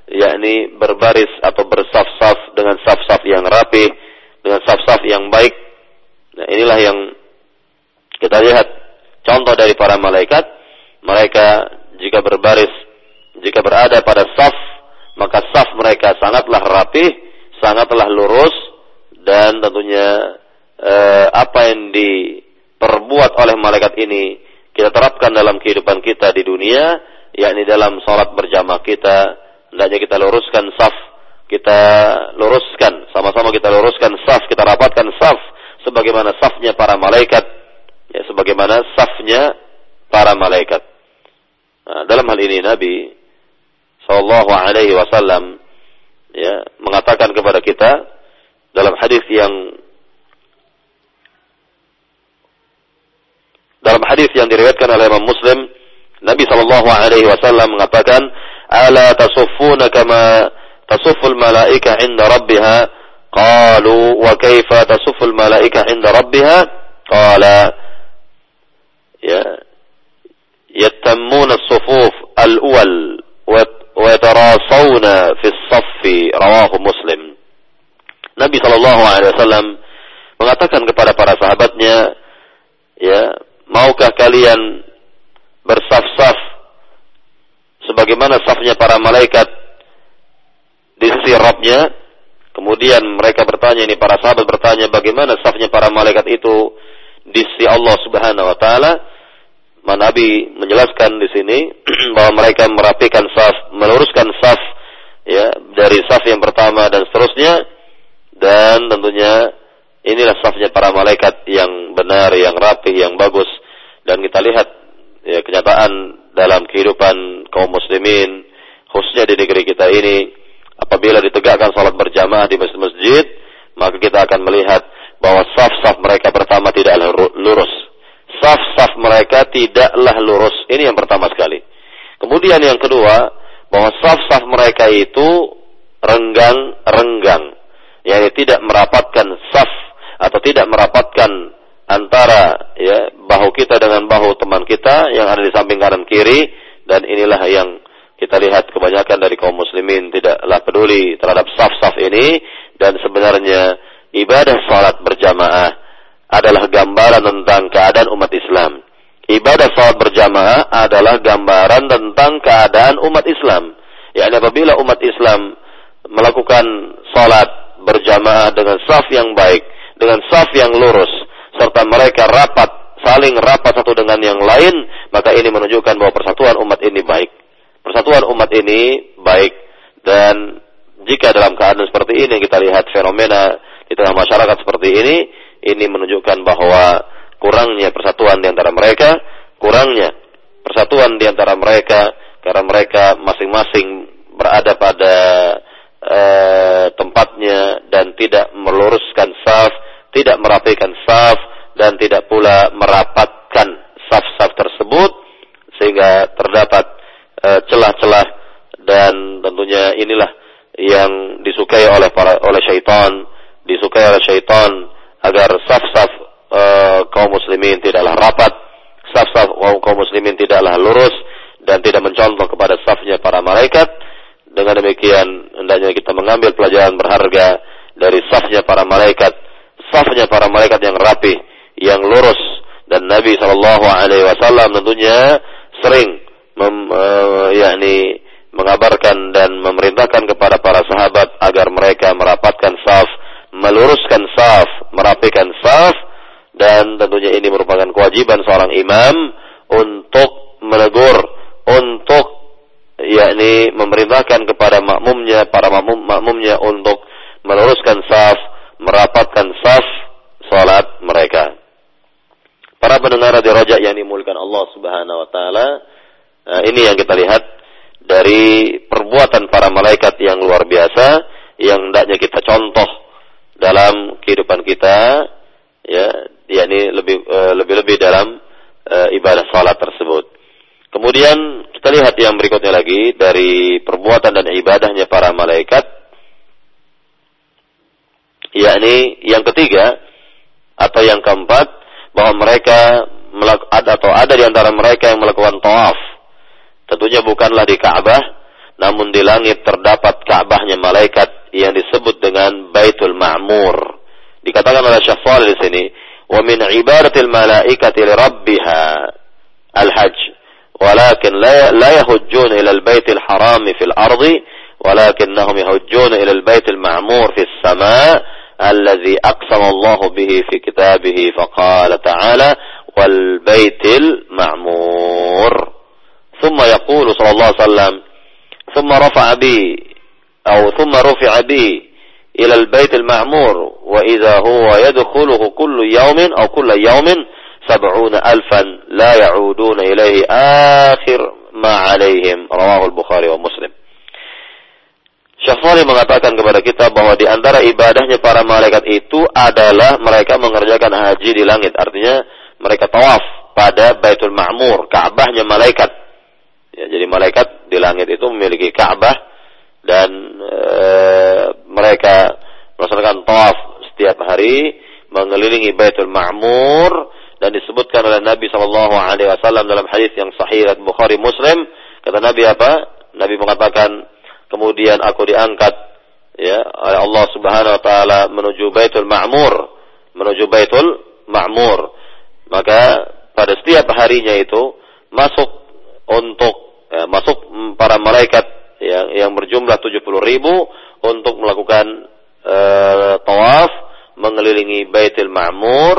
yakni berbaris atau bersaf-saf dengan saf-saf yang rapi dengan saf-saf yang baik. Nah inilah yang kita lihat contoh dari para malaikat. Mereka jika berbaris jika berada pada saf, maka saf mereka sangatlah rapih, sangatlah lurus, dan tentunya eh, apa yang diperbuat oleh malaikat ini kita terapkan dalam kehidupan kita di dunia, yakni dalam sholat berjamaah kita, hendaknya kita luruskan saf, kita luruskan, sama-sama kita luruskan saf, kita rapatkan saf, sebagaimana safnya para malaikat, ya, sebagaimana safnya para malaikat. Nah, dalam hal ini Nabi Shallallahu Alaihi Wasallam ya mengatakan kepada kita dalam hadis yang dalam hadis yang diriwayatkan oleh Imam Muslim Nabi Shallallahu Alaihi Wasallam mengatakan ala tasuffuna kama tasufful malaika inda rabbiha qalu wa kaifa tasufful malaika inda rabbiha qala ya yatamuna as-sufuf al-awwal wa yatarasawna fi as-saffi rawahu Muslim. Nabi sallallahu alaihi wasallam mengatakan kepada para sahabatnya, ya, maukah kalian bersaf-saf sebagaimana safnya para malaikat di sisi Rabbnya? Kemudian mereka bertanya ini para sahabat bertanya bagaimana safnya para malaikat itu di sisi Allah Subhanahu wa taala? Nabi menjelaskan di sini bahwa mereka merapikan saf, meluruskan saf ya dari saf yang pertama dan seterusnya. Dan tentunya inilah safnya para malaikat yang benar, yang rapi, yang bagus. Dan kita lihat ya kenyataan dalam kehidupan kaum muslimin khususnya di negeri kita ini apabila ditegakkan salat berjamaah di masjid-masjid maka kita akan melihat bahwa saf-saf mereka pertama tidaklah lurus saf-saf mereka tidaklah lurus. Ini yang pertama sekali. Kemudian yang kedua, bahwa saf-saf mereka itu renggang-renggang. Yang tidak merapatkan saf atau tidak merapatkan antara ya bahu kita dengan bahu teman kita yang ada di samping kanan kiri dan inilah yang kita lihat kebanyakan dari kaum muslimin tidaklah peduli terhadap saf-saf ini dan sebenarnya ibadah salat berjamaah adalah gambaran tentang keadaan umat Islam. Ibadah salat berjamaah adalah gambaran tentang keadaan umat Islam. Yani apabila umat Islam melakukan salat berjamaah dengan saf yang baik, dengan saf yang lurus, serta mereka rapat, saling rapat satu dengan yang lain, maka ini menunjukkan bahwa persatuan umat ini baik. Persatuan umat ini baik dan jika dalam keadaan seperti ini kita lihat fenomena di tengah masyarakat seperti ini, ini menunjukkan bahwa kurangnya persatuan di antara mereka, kurangnya persatuan di antara mereka karena mereka masing-masing berada pada uh, tempatnya dan tidak meluruskan saf, tidak merapikan saf dan tidak pula merapatkan saf-saf tersebut sehingga terdapat celah celah-celah dan tentunya inilah yang disukai oleh para oleh syaitan, disukai oleh syaitan agar saf-saf uh, kaum muslimin tidaklah rapat, saf-saf kaum muslimin tidaklah lurus dan tidak mencontoh kepada safnya para malaikat. Dengan demikian hendaknya kita mengambil pelajaran berharga dari safnya para malaikat, safnya para malaikat yang rapi, yang lurus dan Nabi Shallallahu Alaihi Wasallam tentunya sering mem, uh, yakni mengabarkan dan memerintahkan kepada para sahabat agar mereka merapatkan saf, meluruskan saf, merapikan saf dan tentunya ini merupakan kewajiban seorang imam untuk menegur, untuk yakni memerintahkan kepada makmumnya, para makmum makmumnya untuk meluruskan saf, merapatkan saf salat mereka. Para pendengar di rojak yang dimulakan Allah Subhanahu wa taala, nah, ini yang kita lihat dari perbuatan para malaikat yang luar biasa yang hendaknya kita contoh dalam kehidupan kita ya yakni lebih uh, lebih-lebih dalam uh, ibadah salat tersebut. Kemudian kita lihat yang berikutnya lagi dari perbuatan dan ibadahnya para malaikat yakni yang ketiga atau yang keempat bahwa mereka ada atau ada di antara mereka yang melakukan tawaf Tentunya bukanlah di Ka'bah, namun di langit terdapat Ka'bahnya malaikat yang disebut dengan Baitul Ma'mur. Dikatakan oleh Syafal di sini, "Wa min ibadatil malaikati li rabbiha al-hajj, walakin la la yahujjun ila al-bait al-haram fi al-ardi, ولكنهم يهجون إلى البيت المعمور في السماء الذي أقسم الله به في كتابه فقال تعالى والبيت المعمور ثم يقول صلى الله عليه وسلم ثم رفع بي أو ثم رفع بي إلى البيت المعمور وإذا هو يدخله كل يوم أو كل يوم سبعون ألفا لا يعودون إليه آخر ما عليهم رواه البخاري ومسلم Syafari mengatakan kepada kita bahwa di antara ibadahnya para malaikat itu adalah mereka mengerjakan haji di langit. Artinya mereka tawaf pada Baitul Ma'mur, Ka'bahnya malaikat. Ya, jadi malaikat di langit itu memiliki Ka'bah dan e, mereka melaksanakan tawaf setiap hari mengelilingi Baitul Ma'mur dan disebutkan oleh Nabi Shallallahu Alaihi Wasallam dalam hadis yang sahih Bukhari Muslim kata Nabi apa? Nabi mengatakan kemudian aku diangkat ya oleh Allah Subhanahu Wa Taala menuju Baitul Ma'mur menuju Baitul Ma'mur maka pada setiap harinya itu masuk untuk ya, masuk para malaikat yang yang berjumlah 70 ribu untuk melakukan uh, tawaf mengelilingi Baitul Ma'mur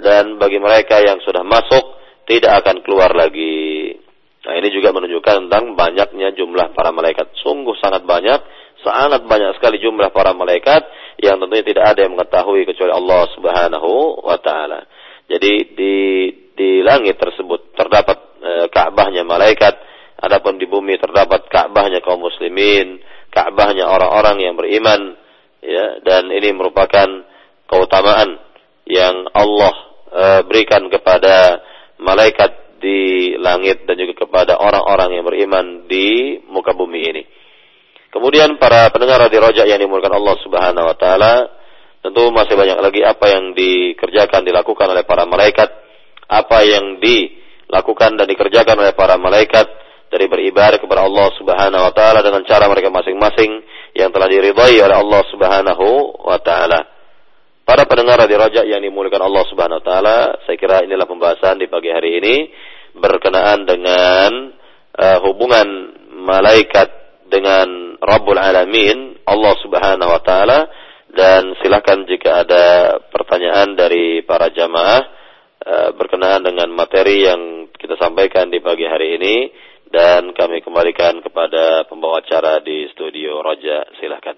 dan bagi mereka yang sudah masuk tidak akan keluar lagi. Nah, ini juga menunjukkan tentang banyaknya jumlah para malaikat. Sungguh sangat banyak, sangat banyak sekali jumlah para malaikat yang tentunya tidak ada yang mengetahui kecuali Allah Subhanahu wa taala. Jadi di di langit tersebut terdapat e, Ka'bahnya malaikat Adapun di bumi terdapat Ka'bahnya kaum muslimin, Ka'bahnya orang-orang yang beriman, ya, dan ini merupakan keutamaan yang Allah e, berikan kepada malaikat di langit dan juga kepada orang-orang yang beriman di muka bumi ini. Kemudian para pendengar di rojak yang dimulakan Allah Subhanahu wa taala, tentu masih banyak lagi apa yang dikerjakan dilakukan oleh para malaikat, apa yang dilakukan dan dikerjakan oleh para malaikat dari beribadah kepada Allah Subhanahu wa taala dengan cara mereka masing-masing yang telah diridhai oleh Allah Subhanahu wa taala. Para pendengar di Rajak yang dimuliakan Allah Subhanahu wa taala, saya kira inilah pembahasan di pagi hari ini berkenaan dengan uh, hubungan malaikat dengan Rabbul Alamin, Allah Subhanahu wa taala dan silakan jika ada pertanyaan dari para jamaah uh, berkenaan dengan materi yang kita sampaikan di pagi hari ini dan kami kembalikan kepada pembawa acara di studio Roja. Silakan.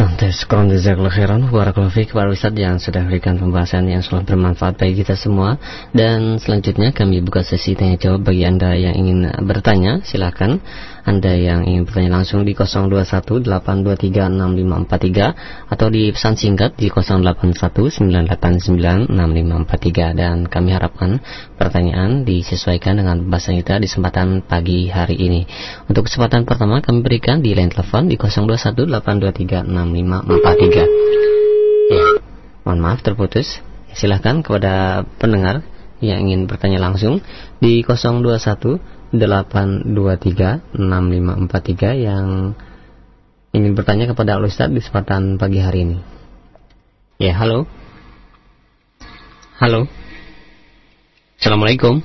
Nah, sekarang jazakallahu khairan. Barakallahu fiqh para Ustaz yang sudah berikan pembahasan yang sangat bermanfaat bagi kita semua. Dan selanjutnya kami buka sesi tanya jawab bagi Anda yang ingin bertanya. Silakan Anda yang ingin bertanya langsung di 0218236543 Atau di pesan singkat di 0819896543 Dan kami harapkan pertanyaan disesuaikan dengan pembahasan kita di kesempatan pagi hari ini Untuk kesempatan pertama kami berikan di line telepon di 02182365 6543. Ya, mohon maaf terputus. Silahkan kepada pendengar yang ingin bertanya langsung di 021 823 6543 yang ingin bertanya kepada Al Ustaz di kesempatan pagi hari ini. Ya, halo. Halo. Assalamualaikum.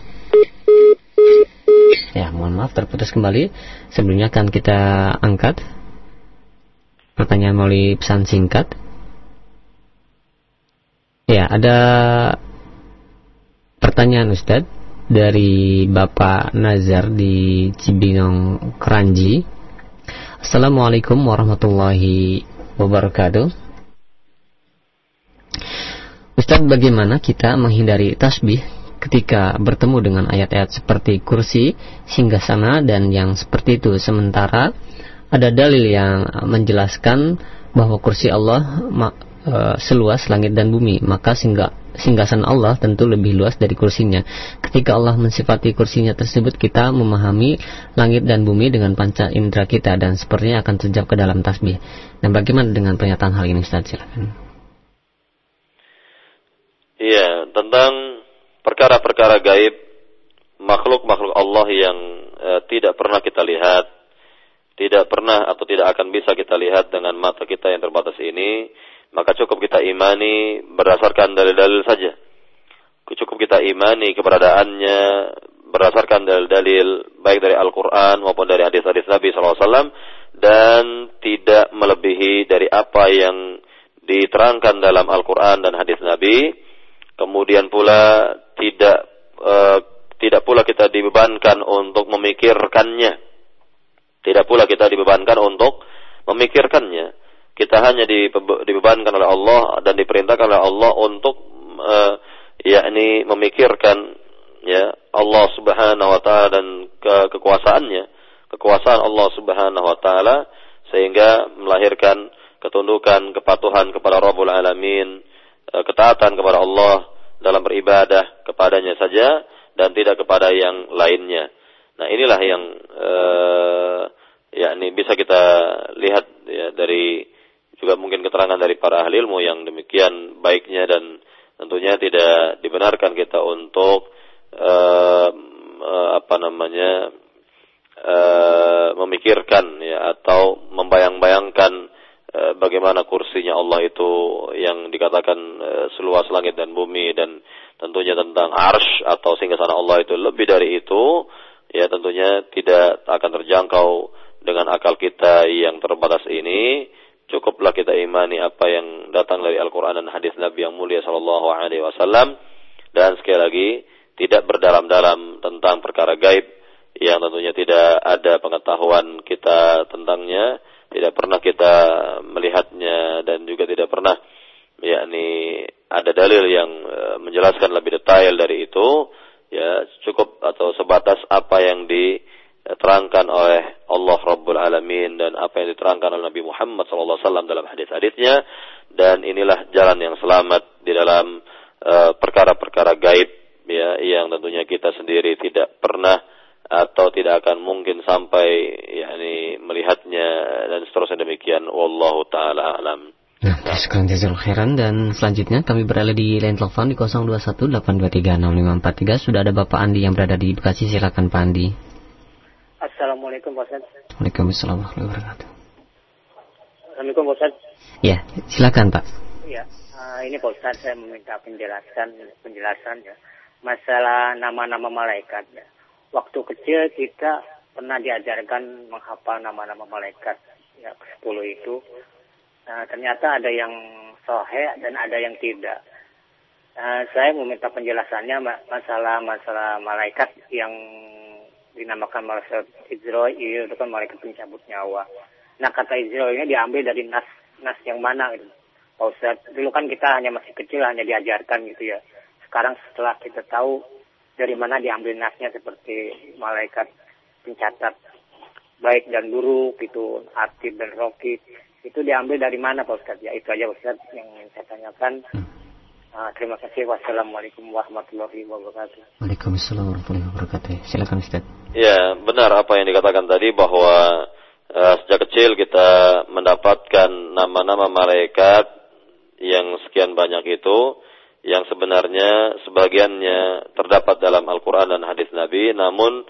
Ya, mohon maaf terputus kembali. Sebelumnya akan kita angkat pertanyaan melalui pesan singkat. Ya, ada pertanyaan Ustadz dari Bapak Nazar di Cibinong Keranji. Assalamualaikum warahmatullahi wabarakatuh. Ustadz, bagaimana kita menghindari tasbih ketika bertemu dengan ayat-ayat seperti kursi, singgah sana, dan yang seperti itu sementara ada dalil yang menjelaskan bahwa kursi Allah e, seluas langit dan bumi, maka singgah singgasan Allah tentu lebih luas dari kursinya. Ketika Allah mensifati kursinya tersebut, kita memahami langit dan bumi dengan panca indera kita dan sepertinya akan terjawab ke dalam tasbih. Dan bagaimana dengan pernyataan hal ini Ustaz? Silakan. Iya, tentang perkara-perkara gaib makhluk-makhluk Allah yang e, tidak pernah kita lihat tidak pernah atau tidak akan bisa kita lihat dengan mata kita yang terbatas ini, maka cukup kita imani berdasarkan dalil-dalil saja. Cukup kita imani keberadaannya berdasarkan dalil-dalil baik dari Al-Quran maupun dari hadis-hadis Nabi SAW dan tidak melebihi dari apa yang diterangkan dalam Al-Quran dan hadis Nabi. Kemudian pula tidak uh, tidak pula kita dibebankan untuk memikirkannya. Tidak pula kita dibebankan untuk memikirkannya. Kita hanya dibebankan oleh Allah dan diperintahkan oleh Allah untuk uh, yakni memikirkan ya Allah Subhanahu wa taala dan ke kekuasaannya, kekuasaan Allah Subhanahu wa taala sehingga melahirkan ketundukan, kepatuhan kepada Rabbul Alamin, ketaatan kepada Allah dalam beribadah kepadanya saja dan tidak kepada yang lainnya. Nah, inilah yang uh, yakni bisa kita lihat ya dari juga mungkin keterangan dari para ahli ilmu yang demikian baiknya dan tentunya tidak dibenarkan kita untuk uh, uh, apa namanya uh, memikirkan ya atau membayang-bayangkan bagaimana kursinya Allah itu yang dikatakan uh, seluas langit dan bumi dan tentunya tentang arsh atau singgasana Allah itu. Lebih dari itu ya tentunya tidak akan terjangkau dengan akal kita yang terbatas ini. Cukuplah kita imani apa yang datang dari Al-Quran dan hadis Nabi yang mulia Sallallahu Alaihi Wasallam. Dan sekali lagi tidak berdalam-dalam tentang perkara gaib yang tentunya tidak ada pengetahuan kita tentangnya, tidak pernah kita melihatnya dan juga tidak pernah yakni ada dalil yang e, menjelaskan lebih detail dari itu ya cukup atau sebatas apa yang diterangkan oleh Allah Rabbul Alamin dan apa yang diterangkan oleh Nabi Muhammad SAW dalam hadis-hadisnya. Dan inilah jalan yang selamat di dalam e, perkara-perkara uh, gaib ya yang tentunya kita sendiri tidak pernah atau tidak akan mungkin sampai yakni melihatnya dan seterusnya demikian wallahu taala alam Nah, sekarang jazal khairan dan selanjutnya kami berada di line telepon di 0218236543 sudah ada Bapak Andi yang berada di Bekasi silakan Pak Andi. Assalamualaikum Pak Ustaz. Waalaikumsalam warahmatullahi wabarakatuh. Assalamualaikum Pak Ustaz. Ya, silakan Pak. Iya, uh, ini Pak Ustaz saya meminta penjelasan penjelasan ya masalah nama-nama malaikat ya. Waktu kecil kita pernah diajarkan menghafal nama-nama malaikat ya 10 itu Nah, ternyata ada yang sohe dan ada yang tidak. Nah, saya meminta penjelasannya masalah masalah malaikat yang dinamakan malaikat Israel itu kan malaikat pencabut nyawa. Nah kata Israel ini diambil dari nas nas yang mana gitu. Pak Ustaz, dulu kan kita hanya masih kecil hanya diajarkan gitu ya. Sekarang setelah kita tahu dari mana diambil nasnya seperti malaikat pencatat baik dan buruk itu aktif dan rokit itu diambil dari mana Pak Ustaz? Ya itu aja Ustaz yang saya tanyakan. Uh, terima kasih. Wassalamualaikum warahmatullahi wabarakatuh. Waalaikumsalam warahmatullahi wabarakatuh. Silakan Ustaz. Ya, benar apa yang dikatakan tadi bahwa uh, sejak kecil kita mendapatkan nama-nama malaikat yang sekian banyak itu yang sebenarnya sebagiannya terdapat dalam Al-Quran dan hadis Nabi, namun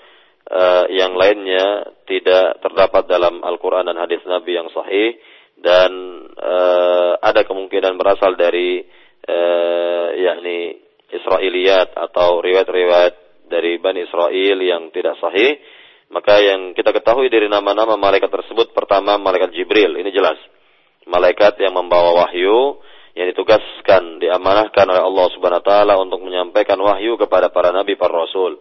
uh, yang lainnya tidak terdapat dalam Al-Quran dan hadis Nabi yang sahih dan uh, ada kemungkinan berasal dari uh, yakni Israiliyat atau riwayat-riwayat dari Bani Israel yang tidak sahih, maka yang kita ketahui dari nama-nama malaikat tersebut pertama malaikat Jibril, ini jelas. Malaikat yang membawa wahyu yang ditugaskan, diamanahkan oleh Allah Subhanahu wa taala untuk menyampaikan wahyu kepada para nabi, para rasul.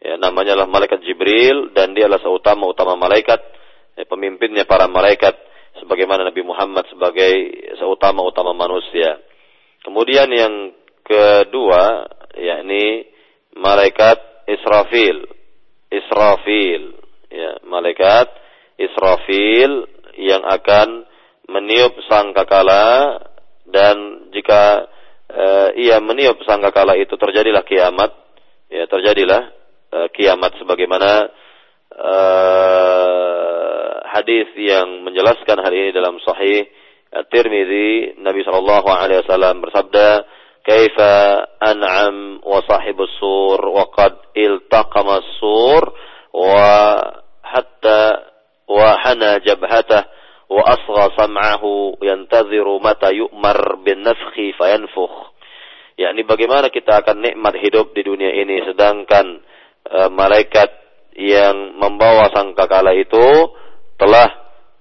Ya, namanya adalah malaikat Jibril dan dia adalah seutama-utama malaikat, ya, pemimpinnya para malaikat sebagaimana Nabi Muhammad sebagai seutama-utama manusia. Kemudian yang kedua yakni malaikat Israfil. Israfil ya, malaikat Israfil yang akan meniup sangkakala dan jika e, ia meniup sangkakala itu terjadilah kiamat. Ya terjadilah e, kiamat sebagaimana e, hadis yang menjelaskan hal ini dalam sahih At-Tirmidzi. Nabi sallallahu alaihi wasallam bersabda kaifa an'am wa sahibus sur wa qad iltaqama sur wa hatta wa hana jabhatah وأصغى سمعه ينتظر متى يؤمر بالنفخ فينفخ yakni bagaimana kita akan nikmat hidup di dunia ini sedangkan e, malaikat yang membawa sangkakala itu telah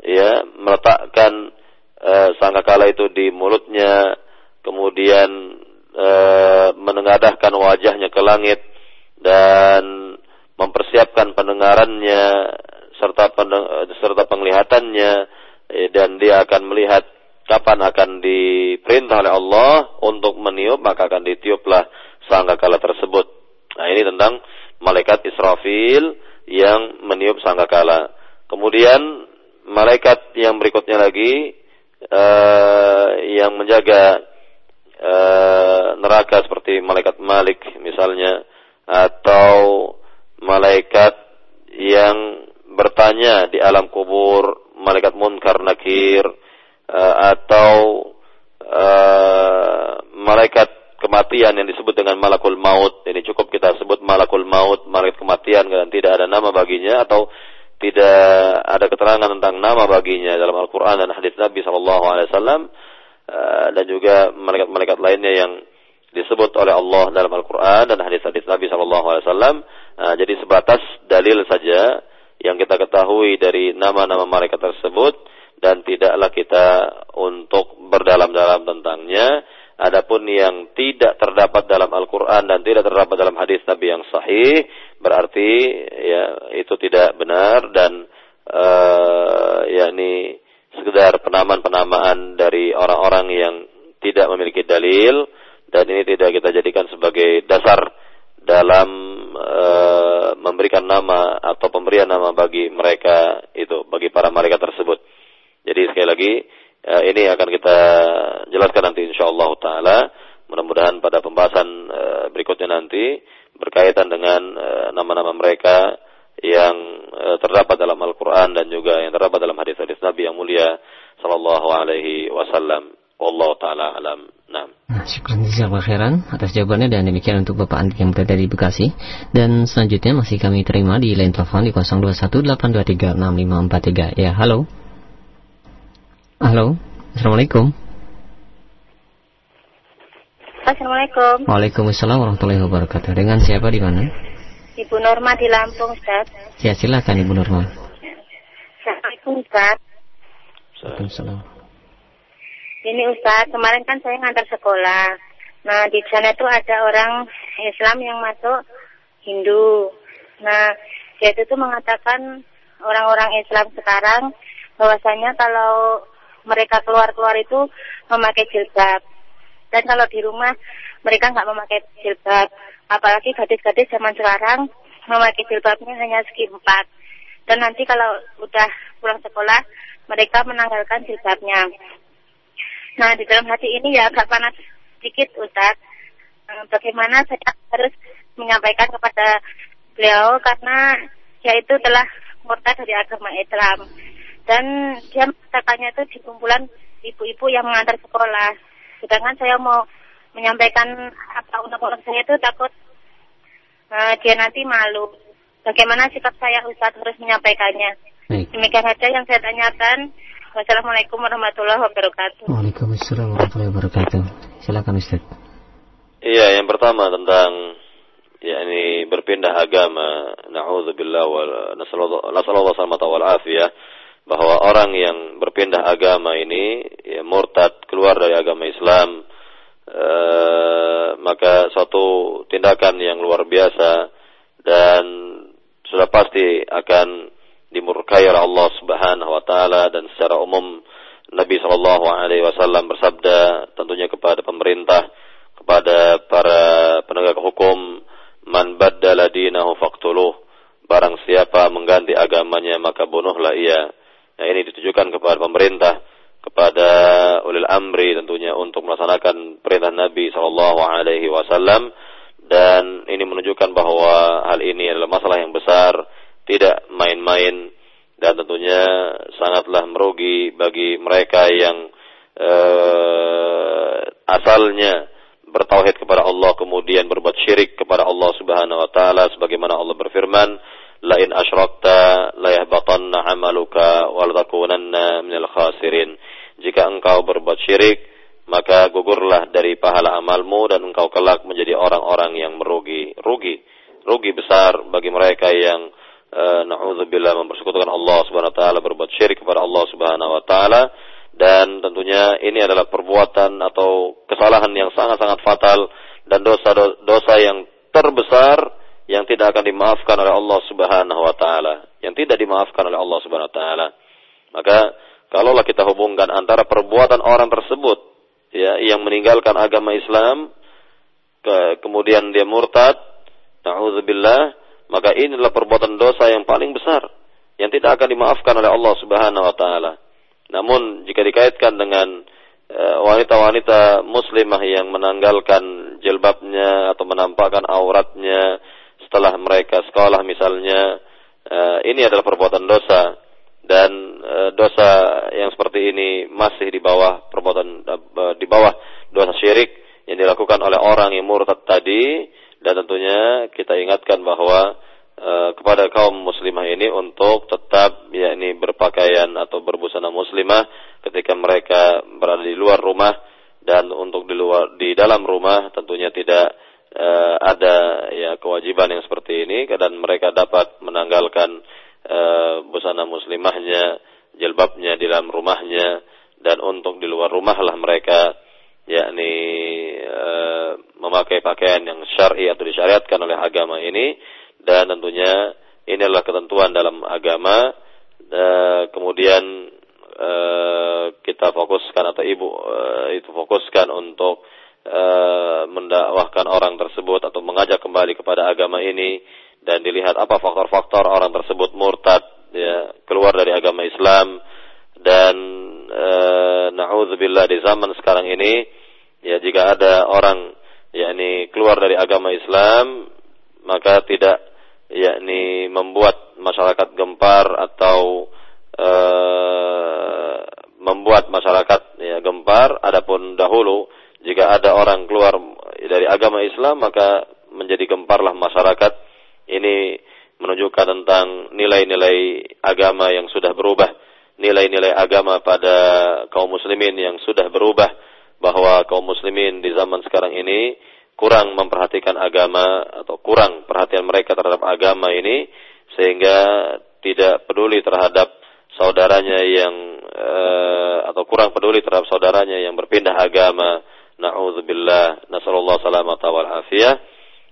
ya meletakkan e, sangkakala itu di mulutnya kemudian e, menengadahkan wajahnya ke langit dan mempersiapkan pendengarannya serta pendeng, serta penglihatannya e, dan dia akan melihat kapan akan diperintah oleh Allah untuk meniup maka akan ditiuplah sangkakala tersebut. Nah ini tentang malaikat Israfil yang meniup sangkakala. Kemudian malaikat yang berikutnya lagi uh, yang menjaga e, neraka seperti malaikat Malik misalnya atau malaikat yang bertanya di alam kubur malaikat Munkar Nakir e, atau e, malaikat kematian yang disebut dengan malakul maut. Ini cukup kita sebut malakul maut malaikat kematian dan tidak ada nama baginya atau tidak ada keterangan tentang nama baginya dalam Al-Quran dan hadis Nabi Shallallahu Alaihi Wasallam Eh, dan juga malaikat-malaikat lainnya yang disebut oleh Allah dalam Al-Quran dan hadis-hadis Nabi Shallallahu Alaihi Wasallam. Eh, jadi sebatas dalil saja yang kita ketahui dari nama-nama malaikat tersebut dan tidaklah kita untuk berdalam-dalam tentangnya. Adapun yang tidak terdapat dalam Al-Quran dan tidak terdapat dalam hadis Nabi yang sahih, berarti ya itu tidak benar dan uh, yakni sekedar penamaan-penamaan dari orang-orang yang tidak memiliki dalil dan ini tidak kita jadikan sebagai dasar dalam e, memberikan nama atau pemberian nama bagi mereka itu bagi para malaikat tersebut. Jadi sekali lagi e, ini akan kita jelaskan nanti insyaallah taala mudah-mudahan pada pembahasan e, berikutnya nanti berkaitan dengan nama-nama mereka yang uh, terdapat dalam Al-Quran dan juga yang terdapat dalam hadis-hadis Nabi yang mulia Sallallahu Alaihi Wasallam. Allah Taala alam. Nah. Nah, syukur khairan atas jawabannya dan demikian untuk Bapak Andi yang berada di Bekasi. Dan selanjutnya masih kami terima di line telepon di 0218236543. Ya, halo. Halo. Assalamualaikum. Assalamualaikum. Waalaikumsalam warahmatullahi wabarakatuh. Dengan siapa di mana? Ibu Norma di Lampung, Ustaz. Ya, silakan Ibu Norma. Assalamualaikum, Ustaz. Waalaikumsalam. Ini Ustaz, kemarin kan saya ngantar sekolah. Nah, di sana itu ada orang Islam yang masuk Hindu. Nah, dia itu tuh mengatakan orang-orang Islam sekarang bahwasanya kalau mereka keluar-keluar itu memakai jilbab. Dan kalau di rumah mereka nggak memakai jilbab. Apalagi gadis-gadis zaman sekarang memakai jilbabnya hanya segi empat. Dan nanti kalau udah pulang sekolah, mereka menanggalkan jilbabnya. Nah, di dalam hati ini ya agak panas sedikit, Ustaz. Eh, bagaimana saya harus menyampaikan kepada beliau karena dia itu telah murtad dari agama Islam. Dan dia mengatakannya itu di kumpulan ibu-ibu yang mengantar sekolah. Sedangkan saya mau menyampaikan apa undang-undang saya itu takut uh, dia nanti malu. Bagaimana sikap saya Ustaz harus menyampaikannya? Baik. Demikian saja yang saya tanyakan. Wassalamualaikum warahmatullahi wabarakatuh. Waalaikumsalam warahmatullahi wabarakatuh. Silakan Ustaz. Iya, yang pertama tentang yakni berpindah agama. Nauzubillah wa nasallallahu salamata wal afiyah bahwa orang yang berpindah agama ini ya, murtad keluar dari agama Islam eh, maka suatu tindakan yang luar biasa dan sudah pasti akan dimurkai oleh Allah Subhanahu wa taala dan secara umum Nabi Shallallahu alaihi wasallam bersabda tentunya kepada pemerintah kepada para penegak hukum man baddala dinahu faqtuluh. Barang siapa mengganti agamanya maka bunuhlah ia. Nah ini ditujukan kepada pemerintah, kepada ulil amri tentunya untuk melaksanakan perintah Nabi Shallallahu Alaihi Wasallam. Dan ini menunjukkan bahwa hal ini adalah masalah yang besar, tidak main-main dan tentunya sangatlah merugi bagi mereka yang uh, asalnya bertauhid kepada Allah kemudian berbuat syirik kepada Allah Subhanahu wa taala sebagaimana Allah berfirman lain asyrakta la amaluka wa latakunanna minal khasirin. Jika engkau berbuat syirik, maka gugurlah dari pahala amalmu dan engkau kelak menjadi orang-orang yang merugi. Rugi. Rugi besar bagi mereka yang uh, na'udzubillah mempersekutukan Allah Subhanahu wa taala berbuat syirik kepada Allah Subhanahu wa taala dan tentunya ini adalah perbuatan atau kesalahan yang sangat-sangat fatal dan dosa-dosa yang terbesar yang tidak akan dimaafkan oleh Allah Subhanahu wa taala, yang tidak dimaafkan oleh Allah Subhanahu wa taala. Maka kalaulah kita hubungkan antara perbuatan orang tersebut ya yang meninggalkan agama Islam ke, kemudian dia murtad, naudzubillah, maka ini adalah perbuatan dosa yang paling besar yang tidak akan dimaafkan oleh Allah Subhanahu wa taala. Namun jika dikaitkan dengan eh, wanita-wanita muslimah yang menanggalkan jilbabnya atau menampakkan auratnya setelah mereka sekolah misalnya uh, ini adalah perbuatan dosa dan uh, dosa yang seperti ini masih di bawah perbuatan di bawah dosa syirik yang dilakukan oleh orang yang murtad tadi dan tentunya kita ingatkan bahwa uh, kepada kaum muslimah ini untuk tetap yakni berpakaian atau berbusana muslimah ketika mereka berada di luar rumah dan untuk di luar di dalam rumah tentunya tidak uh, ada ya kewajiban yang seperti ini. Dan mereka dapat menanggalkan uh, busana muslimahnya, jilbabnya di dalam rumahnya. Dan untuk di luar rumah lah mereka yakni uh, memakai pakaian yang syar'i atau disyariatkan oleh agama ini. Dan tentunya ini adalah ketentuan dalam agama. Uh, kemudian uh, kita fokuskan atau ibu uh, itu fokuskan untuk Eh, mendakwahkan orang tersebut atau mengajak kembali kepada agama ini. Dan dilihat apa faktor-faktor orang tersebut murtad ya keluar dari agama Islam. Dan e, naudzubillah di zaman sekarang ini ya jika ada orang yakni keluar dari agama Islam maka tidak yakni membuat masyarakat gempar atau e, membuat masyarakat ya gempar. Adapun dahulu jika ada orang keluar dari agama Islam maka menjadi gemparlah masyarakat. Ini menunjukkan tentang nilai-nilai agama yang sudah berubah nilai-nilai agama pada kaum muslimin yang sudah berubah bahwa kaum muslimin di zaman sekarang ini kurang memperhatikan agama atau kurang perhatian mereka terhadap agama ini sehingga tidak peduli terhadap saudaranya yang uh, atau kurang peduli terhadap saudaranya yang berpindah agama Na'udzubillah. Nasallallahu salamata wal afiyah.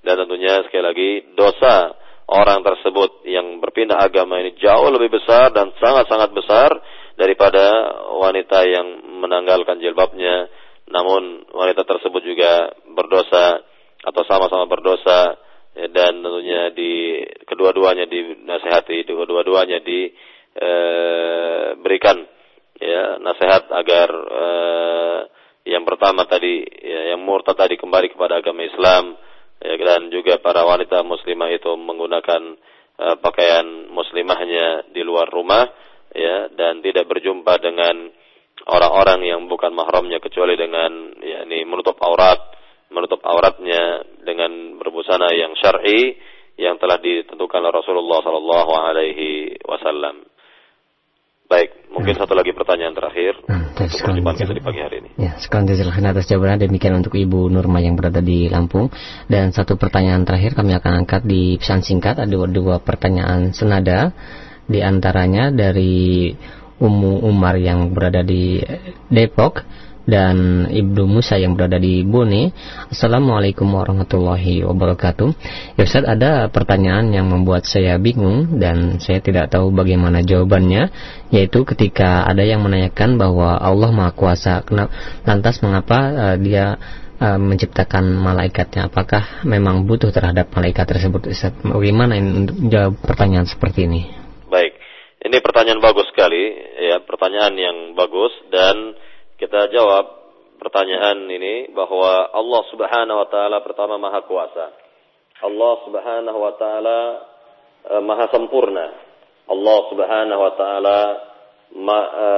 Dan tentunya sekali lagi dosa orang tersebut yang berpindah agama ini jauh lebih besar dan sangat-sangat besar daripada wanita yang menanggalkan jilbabnya namun wanita tersebut juga berdosa atau sama-sama berdosa ya, dan tentunya di kedua-duanya dinasehati kedua-duanya diberikan eh, ya nasihat agar eh, yang pertama tadi ya, yang murtad tadi kembali kepada agama Islam ya, dan juga para wanita muslimah itu menggunakan uh, pakaian muslimahnya di luar rumah ya dan tidak berjumpa dengan orang-orang yang bukan mahramnya kecuali dengan yakni menutup aurat menutup auratnya dengan berbusana yang syar'i yang telah ditentukan oleh Rasulullah sallallahu alaihi wasallam. Baik, mungkin hmm. satu lagi pertanyaan terakhir hmm, untuk kita di pagi hari ini. Ya, sekarang jazakallahu atas jawabannya demikian untuk Ibu Nurma yang berada di Lampung dan satu pertanyaan terakhir kami akan angkat di pesan singkat ada dua pertanyaan senada di antaranya dari Umu Umar yang berada di Depok dan Ibnu Musa yang berada di Bone. Assalamualaikum warahmatullahi wabarakatuh. Ya Ustaz, ada pertanyaan yang membuat saya bingung dan saya tidak tahu bagaimana jawabannya, yaitu ketika ada yang menanyakan bahwa Allah Maha Kuasa, lantas mengapa uh, dia uh, menciptakan malaikatnya? Apakah memang butuh terhadap malaikat tersebut? Ustaz, bagaimana menjawab pertanyaan seperti ini? Baik. Ini pertanyaan bagus sekali, ya, pertanyaan yang bagus dan kita jawab pertanyaan ini bahwa Allah Subhanahu wa taala pertama maha kuasa. Allah Subhanahu wa taala e, maha sempurna. Allah Subhanahu wa taala ma, e,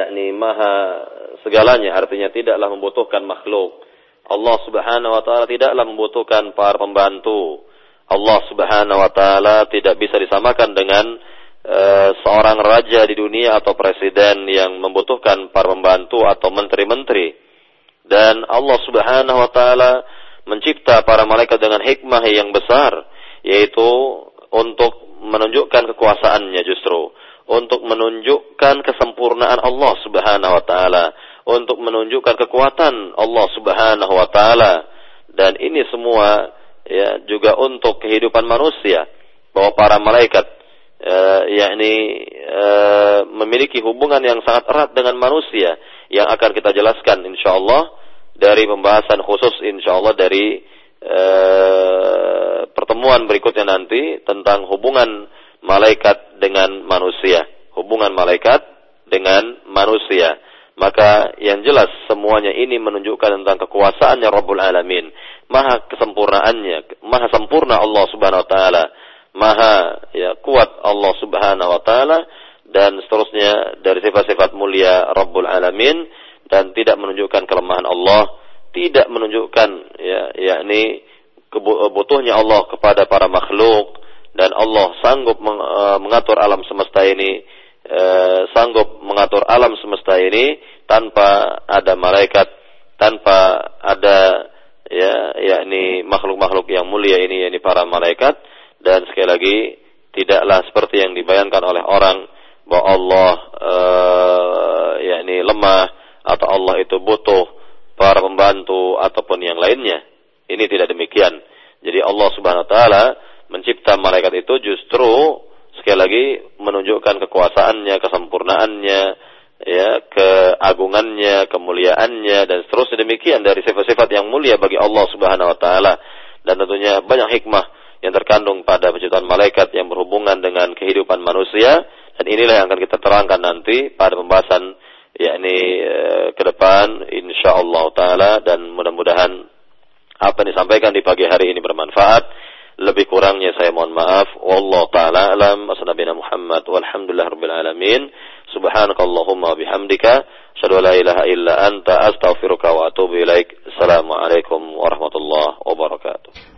yakni maha segalanya artinya tidaklah membutuhkan makhluk. Allah Subhanahu wa taala tidaklah membutuhkan para pembantu. Allah Subhanahu wa taala tidak bisa disamakan dengan seorang raja di dunia atau presiden yang membutuhkan para pembantu atau menteri-menteri. Dan Allah Subhanahu wa taala mencipta para malaikat dengan hikmah yang besar, yaitu untuk menunjukkan kekuasaannya justru, untuk menunjukkan kesempurnaan Allah Subhanahu wa taala, untuk menunjukkan kekuatan Allah Subhanahu wa taala. Dan ini semua ya juga untuk kehidupan manusia bahwa para malaikat uh, yakni uh, memiliki hubungan yang sangat erat dengan manusia yang akan kita jelaskan insyaallah dari pembahasan khusus insyaallah dari uh, pertemuan berikutnya nanti tentang hubungan malaikat dengan manusia, hubungan malaikat dengan manusia. Maka yang jelas semuanya ini menunjukkan tentang kekuasaannya Rabbul Alamin, maha kesempurnaannya, maha sempurna Allah Subhanahu wa taala maha ya kuat Allah Subhanahu wa taala dan seterusnya dari sifat-sifat mulia Rabbul Alamin dan tidak menunjukkan kelemahan Allah, tidak menunjukkan ya yakni kebutuhnya Allah kepada para makhluk dan Allah sanggup e, mengatur alam semesta ini e, sanggup mengatur alam semesta ini tanpa ada malaikat, tanpa ada ya yakni makhluk-makhluk yang mulia ini yakni para malaikat dan sekali lagi tidaklah seperti yang dibayangkan oleh orang bahwa Allah uh, yakni lemah atau Allah itu butuh para pembantu ataupun yang lainnya. Ini tidak demikian. Jadi Allah Subhanahu wa taala mencipta malaikat itu justru sekali lagi menunjukkan kekuasaannya, kesempurnaannya, ya, keagungannya, kemuliaannya dan seterusnya demikian dari sifat-sifat yang mulia bagi Allah Subhanahu wa taala. Dan tentunya banyak hikmah yang terkandung pada penciptaan malaikat yang berhubungan dengan kehidupan manusia. Dan inilah yang akan kita terangkan nanti pada pembahasan yakni e, ke depan insyaallah taala. Dan mudah-mudahan apa yang disampaikan di pagi hari ini bermanfaat. Lebih kurangnya saya mohon maaf. Wallahu taala alam. Asnabina Muhammad walhamdulillah rabbil alamin. Subhanakallahumma bihamdika. Asyhadu la ilaha illa anta astaghfiruka wa atubu ilaik. Assalamu alaikum warahmatullahi wabarakatuh